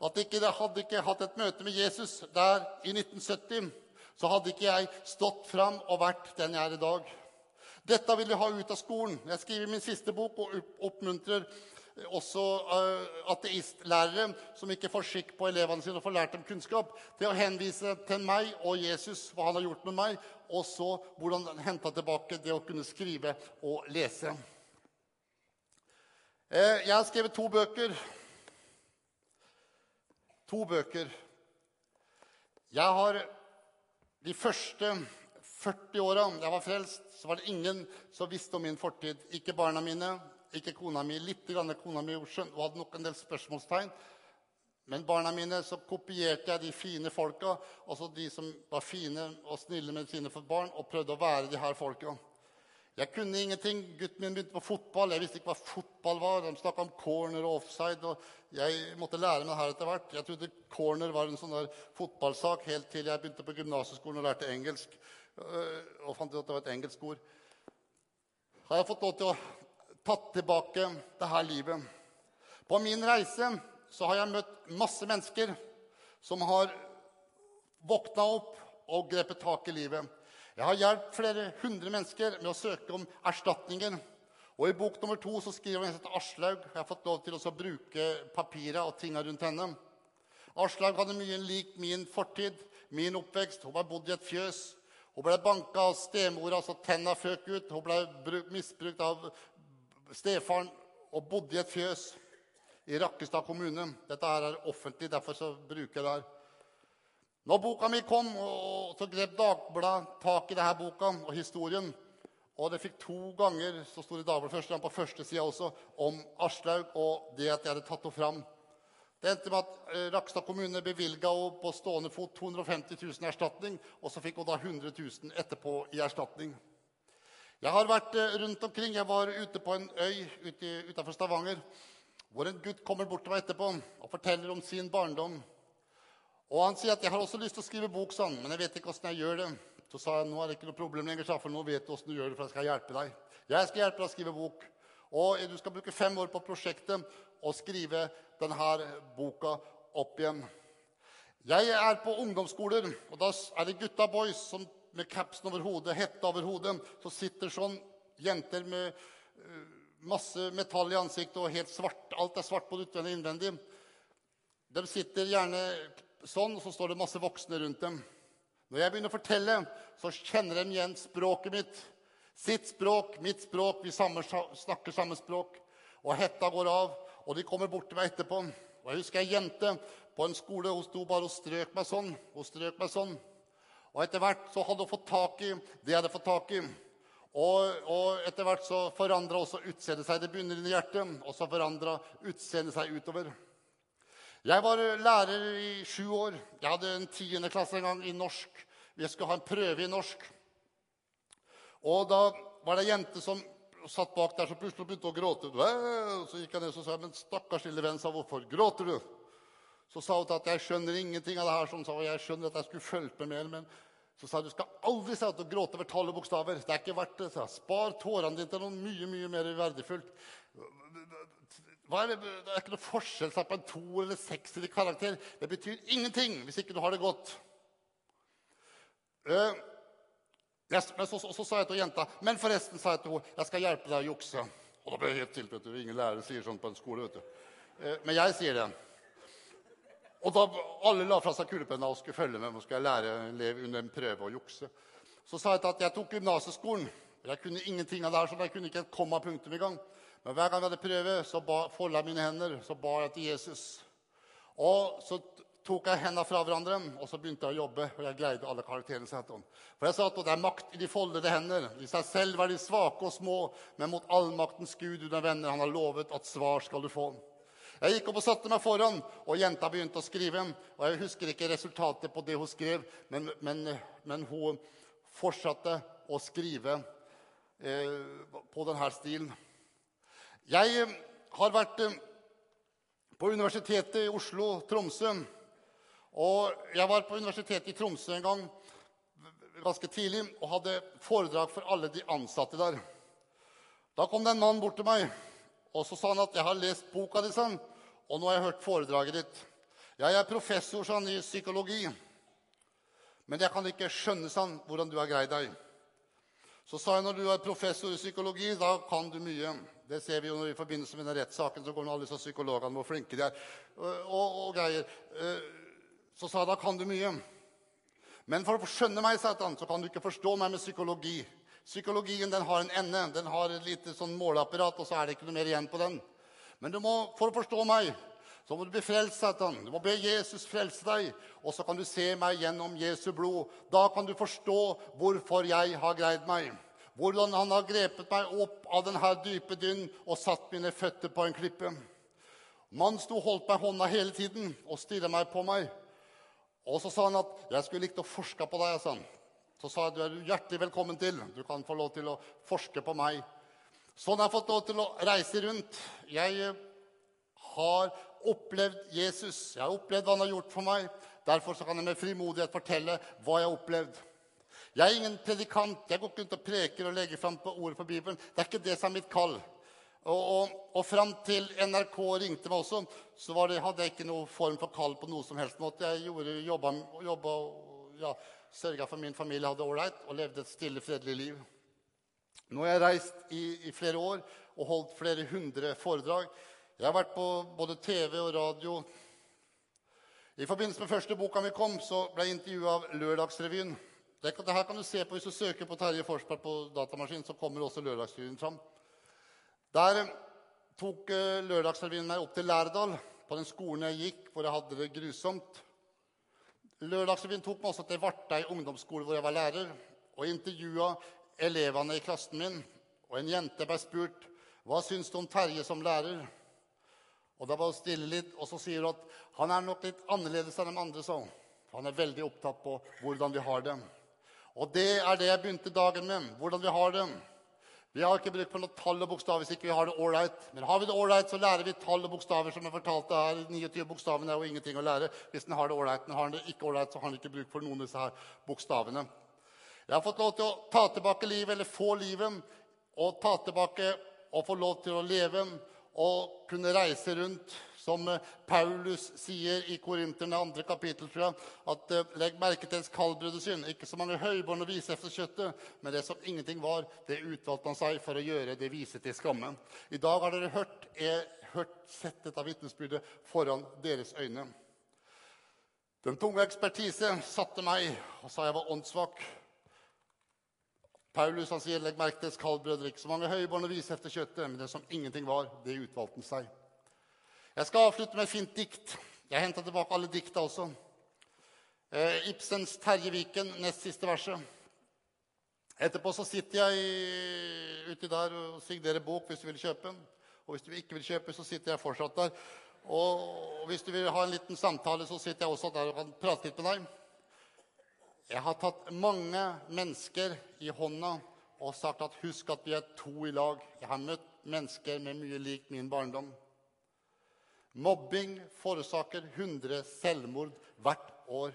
at ikke, jeg hadde ikke hatt et møte med Jesus der i 1970, så hadde ikke jeg stått fram og vært den jeg er i dag. Dette vil jeg ha ut av skolen. Jeg skriver min siste bok og oppmuntrer også uh, ateistlærere som ikke får skikk på elevene sine og får lært dem kunnskap, til å henvise til meg og Jesus, hva han har gjort med meg, og så hvordan han henta tilbake det å kunne skrive og lese. Uh, jeg har skrevet to bøker. To bøker. Jeg har de første 40 åra jeg var frelst, så var det ingen som visste om min fortid. Ikke barna mine, ikke kona mi. Litt grann kona mi skjønte, og hadde nok en del spørsmålstegn. Men barna mine så kopierte jeg de fine folka, også de som var fine og snille med sine barn, og prøvde å være de her folka. Jeg kunne ingenting. Gutten min begynte på fotball. Jeg visste ikke hva fotball var. De snakka om corner og offside. og Jeg måtte lære meg det her etter hvert. Jeg trodde corner var en sånn der fotballsak helt til jeg begynte på gymnasieskolen og lærte engelsk. Øh, og fant ut at det var et engelsk ord. Har jeg fått lov til å tatt tilbake det her livet. På min reise så har jeg møtt masse mennesker som har våkna opp og grepet tak i livet. Jeg har hjulpet flere hundre mennesker med å søke om erstatninger. Og I bok nummer to så skriver som heter Aslaug. Jeg har fått lov til å bruke papiret og tinga rundt henne. Aslaug hadde mye lik min fortid, min oppvekst. Hun var bodd i et fjøs. Hun ble banka av stemora så tenna føk ut. Hun ble misbrukt av stefaren og bodde i et fjøs i Rakkestad kommune. Dette her er offentlig, derfor så bruker jeg det her. Når boka mi kom, så grep Dagbladet tak i denne boka og historien. Og det fikk to ganger så sto det Dagbladet første gang på første sida også om Aslaug og det at jeg hadde tatt henne fram. Det endte med at Rakkestad Rakstad kommune bevilga på stående fot 250 000 erstatning, og så fikk hun da 100 000 etterpå i erstatning. Jeg har vært eh, rundt omkring. Jeg var ute på en øy ute, utenfor Stavanger hvor en gutt kommer bort til meg etterpå og forteller om sin barndom. Og Han sier at 'jeg har også lyst til å skrive bok, sånn, men jeg vet ikke åssen jeg gjør det'. Så sa jeg nå er det ikke noe problem lenger, for nå vet du åssen du gjør det. for jeg skal hjelpe deg. Jeg skal hjelpe deg å skrive bok. Og du skal bruke fem år på prosjektet og skrive denne boka opp igjen. Jeg er på ungdomsskoler, og da er det gutta boys som med capsen over hodet, hette over hodet. Så sitter sånn jenter med uh, masse metall i ansiktet og helt svart. Alt er svart både utvendig og innvendig. De sitter gjerne sånn, og så står det masse voksne rundt dem. Når jeg begynner å fortelle, så kjenner de igjen språket mitt. Sitt språk, mitt språk, vi samme, snakker samme språk. Og hetta går av, og de kommer bort til meg etterpå. Og Jeg husker ei jente på en skole. Hun sto bare og strøk meg sånn. Hun strøk meg sånn. Og etter hvert så hadde hun fått tak i det jeg hadde fått tak i. Og, og etter hvert så forandra også utseendet seg. Det begynner i hjertet, og så forandra utseendet seg utover. Jeg var lærer i sju år. Jeg hadde en tiendeklasse en gang i norsk. Vi skulle ha en prøve i norsk. Og da var det ei jente som satt bak der, som plutselig begynte å gråte. Så gikk jeg ned og sa men stakkars lille venn, hvorfor gråter du? Så sa hun at jeg skjønner ingenting av det her. Som sa, jeg skjønner at jeg skulle følge med mer, men så sa du skal aldri si at du gråter over tall og bokstaver. Det er ikke verdt det. Spar tårene dine til noe mye mye mer verdifullt. Er det, det, er ikke noe forskjell på en to eller seks i karakter. Det betyr ingenting hvis ikke du har det godt. Uh, jeg, men så, så, så, sa jeg til jenta Men forresten, sa jeg til henne, jeg skal hjelpe deg å jukse. Og da ble jeg helt til. Ingen lærer sier sånn på en skole. vet du. Uh, men jeg sier det. Og da alle la fra seg kulepenna og skulle følge med, og jeg lære å elev under en prøve å jukse. Så sa jeg til at jeg tok gymnasieskolen. Jeg kunne ingenting av det her, så jeg kunne ikke et komma punktum gang. Men hver gang jeg hadde prøve, så folda jeg mine hender så ba jeg til Jesus. Og så tok jeg hendene fra hverandre, og så begynte jeg å jobbe. Og jeg greide alle karakterene. For jeg sa at det er makt i de foldede hender. I seg selv er de svake og små, men mot allmaktens Gud, under venner, han har lovet at svar skal du få. Jeg gikk opp og satte meg foran, og jenta begynte å skrive. Og Jeg husker ikke resultatet på det hun skrev, men, men, men hun fortsatte å skrive eh, på denne stilen. Jeg eh, har vært eh, på Universitetet i Oslo, Tromsø. Og jeg var på Universitetet i Tromsø en gang ganske tidlig og hadde foredrag for alle de ansatte der. Da kom det en mann bort til meg og så sa han at 'jeg har lest boka di', sånn, 'og nå har jeg hørt foredraget ditt'. 'Jeg er professor sånn, i psykologi, men jeg kan ikke skjønne sånn, hvordan du har greid deg'. Så sa jeg når du er professor i psykologi, da kan du mye. Det ser vi jo i forbindelse med den rettssaken så kommer alle disse psykologene hvor flinke de er. Og, og, og, greier. Eh, så sa jeg da kan du mye. Men for å skjønne meg, sa så kan du ikke forstå meg med psykologi. Psykologien den har en ende. Den har et lite sånn måleapparat, og så er det ikke noe mer igjen på den. Men må, for å forstå meg så må du bli frelst, Satan. Du må be Jesus frelse deg. Og så kan du se meg gjennom Jesu blod. Da kan du forstå hvorfor jeg har greid meg hvordan han har grepet meg opp av denne dype dynn og satt mine føtter på en klippe. Mannen sto og holdt meg hånda hele tiden og stirret meg på meg. Og så sa han at 'jeg skulle likt å forske på deg'. sa han. Så sa jeg du er hjertelig velkommen til. Du kan få lov til å forske på meg. Sånn har jeg fått lov til å reise rundt. Jeg eh, har opplevd Jesus. Jeg har opplevd hva han har gjort for meg. Derfor kan jeg med frimodighet fortelle hva jeg har opplevd. Jeg er ingen predikant. Jeg går ikke rundt og preker og legger fram på ordet for Bibelen. Det er ikke det som er mitt kall. Og, og, og fram til NRK ringte meg også, så det, hadde jeg ikke noen form for kall på noe som helst måte. Jeg gjorde, jobba, jobba ja, sørga for min familie hadde ålreit og levde et stille, fredelig liv. Nå har jeg reist i, i, flere år og holdt flere hundre foredrag. Jeg har vært på både TV og radio. I forbindelse med første boka mi kom, så ble jeg intervjua av Lørdagsrevyen. Det, det, her kan du se på Hvis du søker på Terje Forsberg på datamaskin, så kommer også Lørdagsrevyen fram. Der eh, tok uh, Lørdagsrevyen meg opp til Lærdal, på den skolen jeg gikk, hvor jeg hadde det grusomt. Lørdagsrevyen tok meg også til Vartei ungdomsskole, hvor jeg var lærer, og intervjua elevene i klassen min. Og en jente ble spurt hva syns du om Terje som lærer. Og da var hun stille litt, og så sier hun at han er nok litt annerledes enn de andre. så. Han er veldig opptatt på hvordan vi har det. Og det er det jeg begynte dagen med. hvordan vi har det. Vi har ikke bruk for noe tall og bokstaver hvis ikke vi har det ålreit. Men har vi det ålreit, så lærer vi tall og bokstaver. som jeg fortalte her. 29 bokstavene er jo ingenting å lære hvis en har det ålreit. Men har en det ikke ålreit, så har en ikke bruk for noen av disse her bokstavene. Jeg har fått lov til å ta tilbake livet, eller få livet, og ta tilbake og få lov til å leve og kunne reise rundt. Som Paulus sier i Korinterne 2. kapittel, tror jeg, at eh, legg merke til ens synd. Ikke så mange høyborn å vise efter kjøttet, men det som ingenting var, det utvalgte han seg for å gjøre det vise til skamme. I dag har dere hørt, er, hørt sett dette vitnesbyrdet foran deres øyne. Den tunge ekspertise satte meg og sa jeg var åndssvak. Paulus han sier, legg merke til kaldbrødre, ikke så mange høyborn å vise efter kjøttet, men det som ingenting var, det utvalgte han seg. Jeg skal avslutte med et fint dikt. Jeg henta tilbake alle dikta også. Eh, Ibsens 'Terje Viken', nest siste verset. Etterpå så sitter jeg uti der og signerer bok hvis du vil kjøpe. Og hvis du ikke vil kjøpe, så sitter jeg fortsatt der. Og hvis du vil ha en liten samtale, så sitter jeg også der og kan prate litt med deg. Jeg har tatt mange mennesker i hånda og sagt at husk at vi er to i lag. Jeg har møtt mennesker med mye lik min barndom. Mobbing forårsaker 100 selvmord hvert år.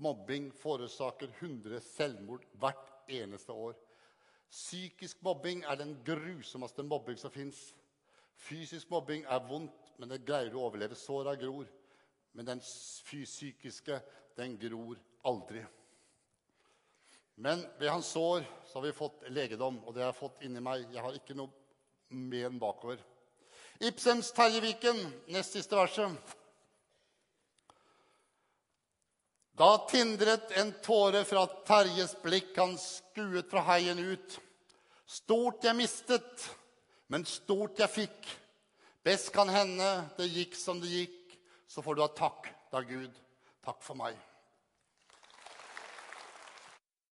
Mobbing forårsaker 100 selvmord hvert eneste år. Psykisk mobbing er den grusomste mobbing som fins. Fysisk mobbing er vondt, men det greier å overleve. Såra gror. Men den psykiske, den gror aldri. Men ved hans sår så har vi fått legedom, og det har jeg fått inni meg. Jeg har ikke noe men bakover. Ibsens Terje Viken, nest siste verset. Da tindret en tåre fra Terjes blikk, han skuet fra heien ut. Stort jeg mistet, men stort jeg fikk. Best kan hende det gikk som det gikk, så får du ha takk da, Gud. Takk for meg.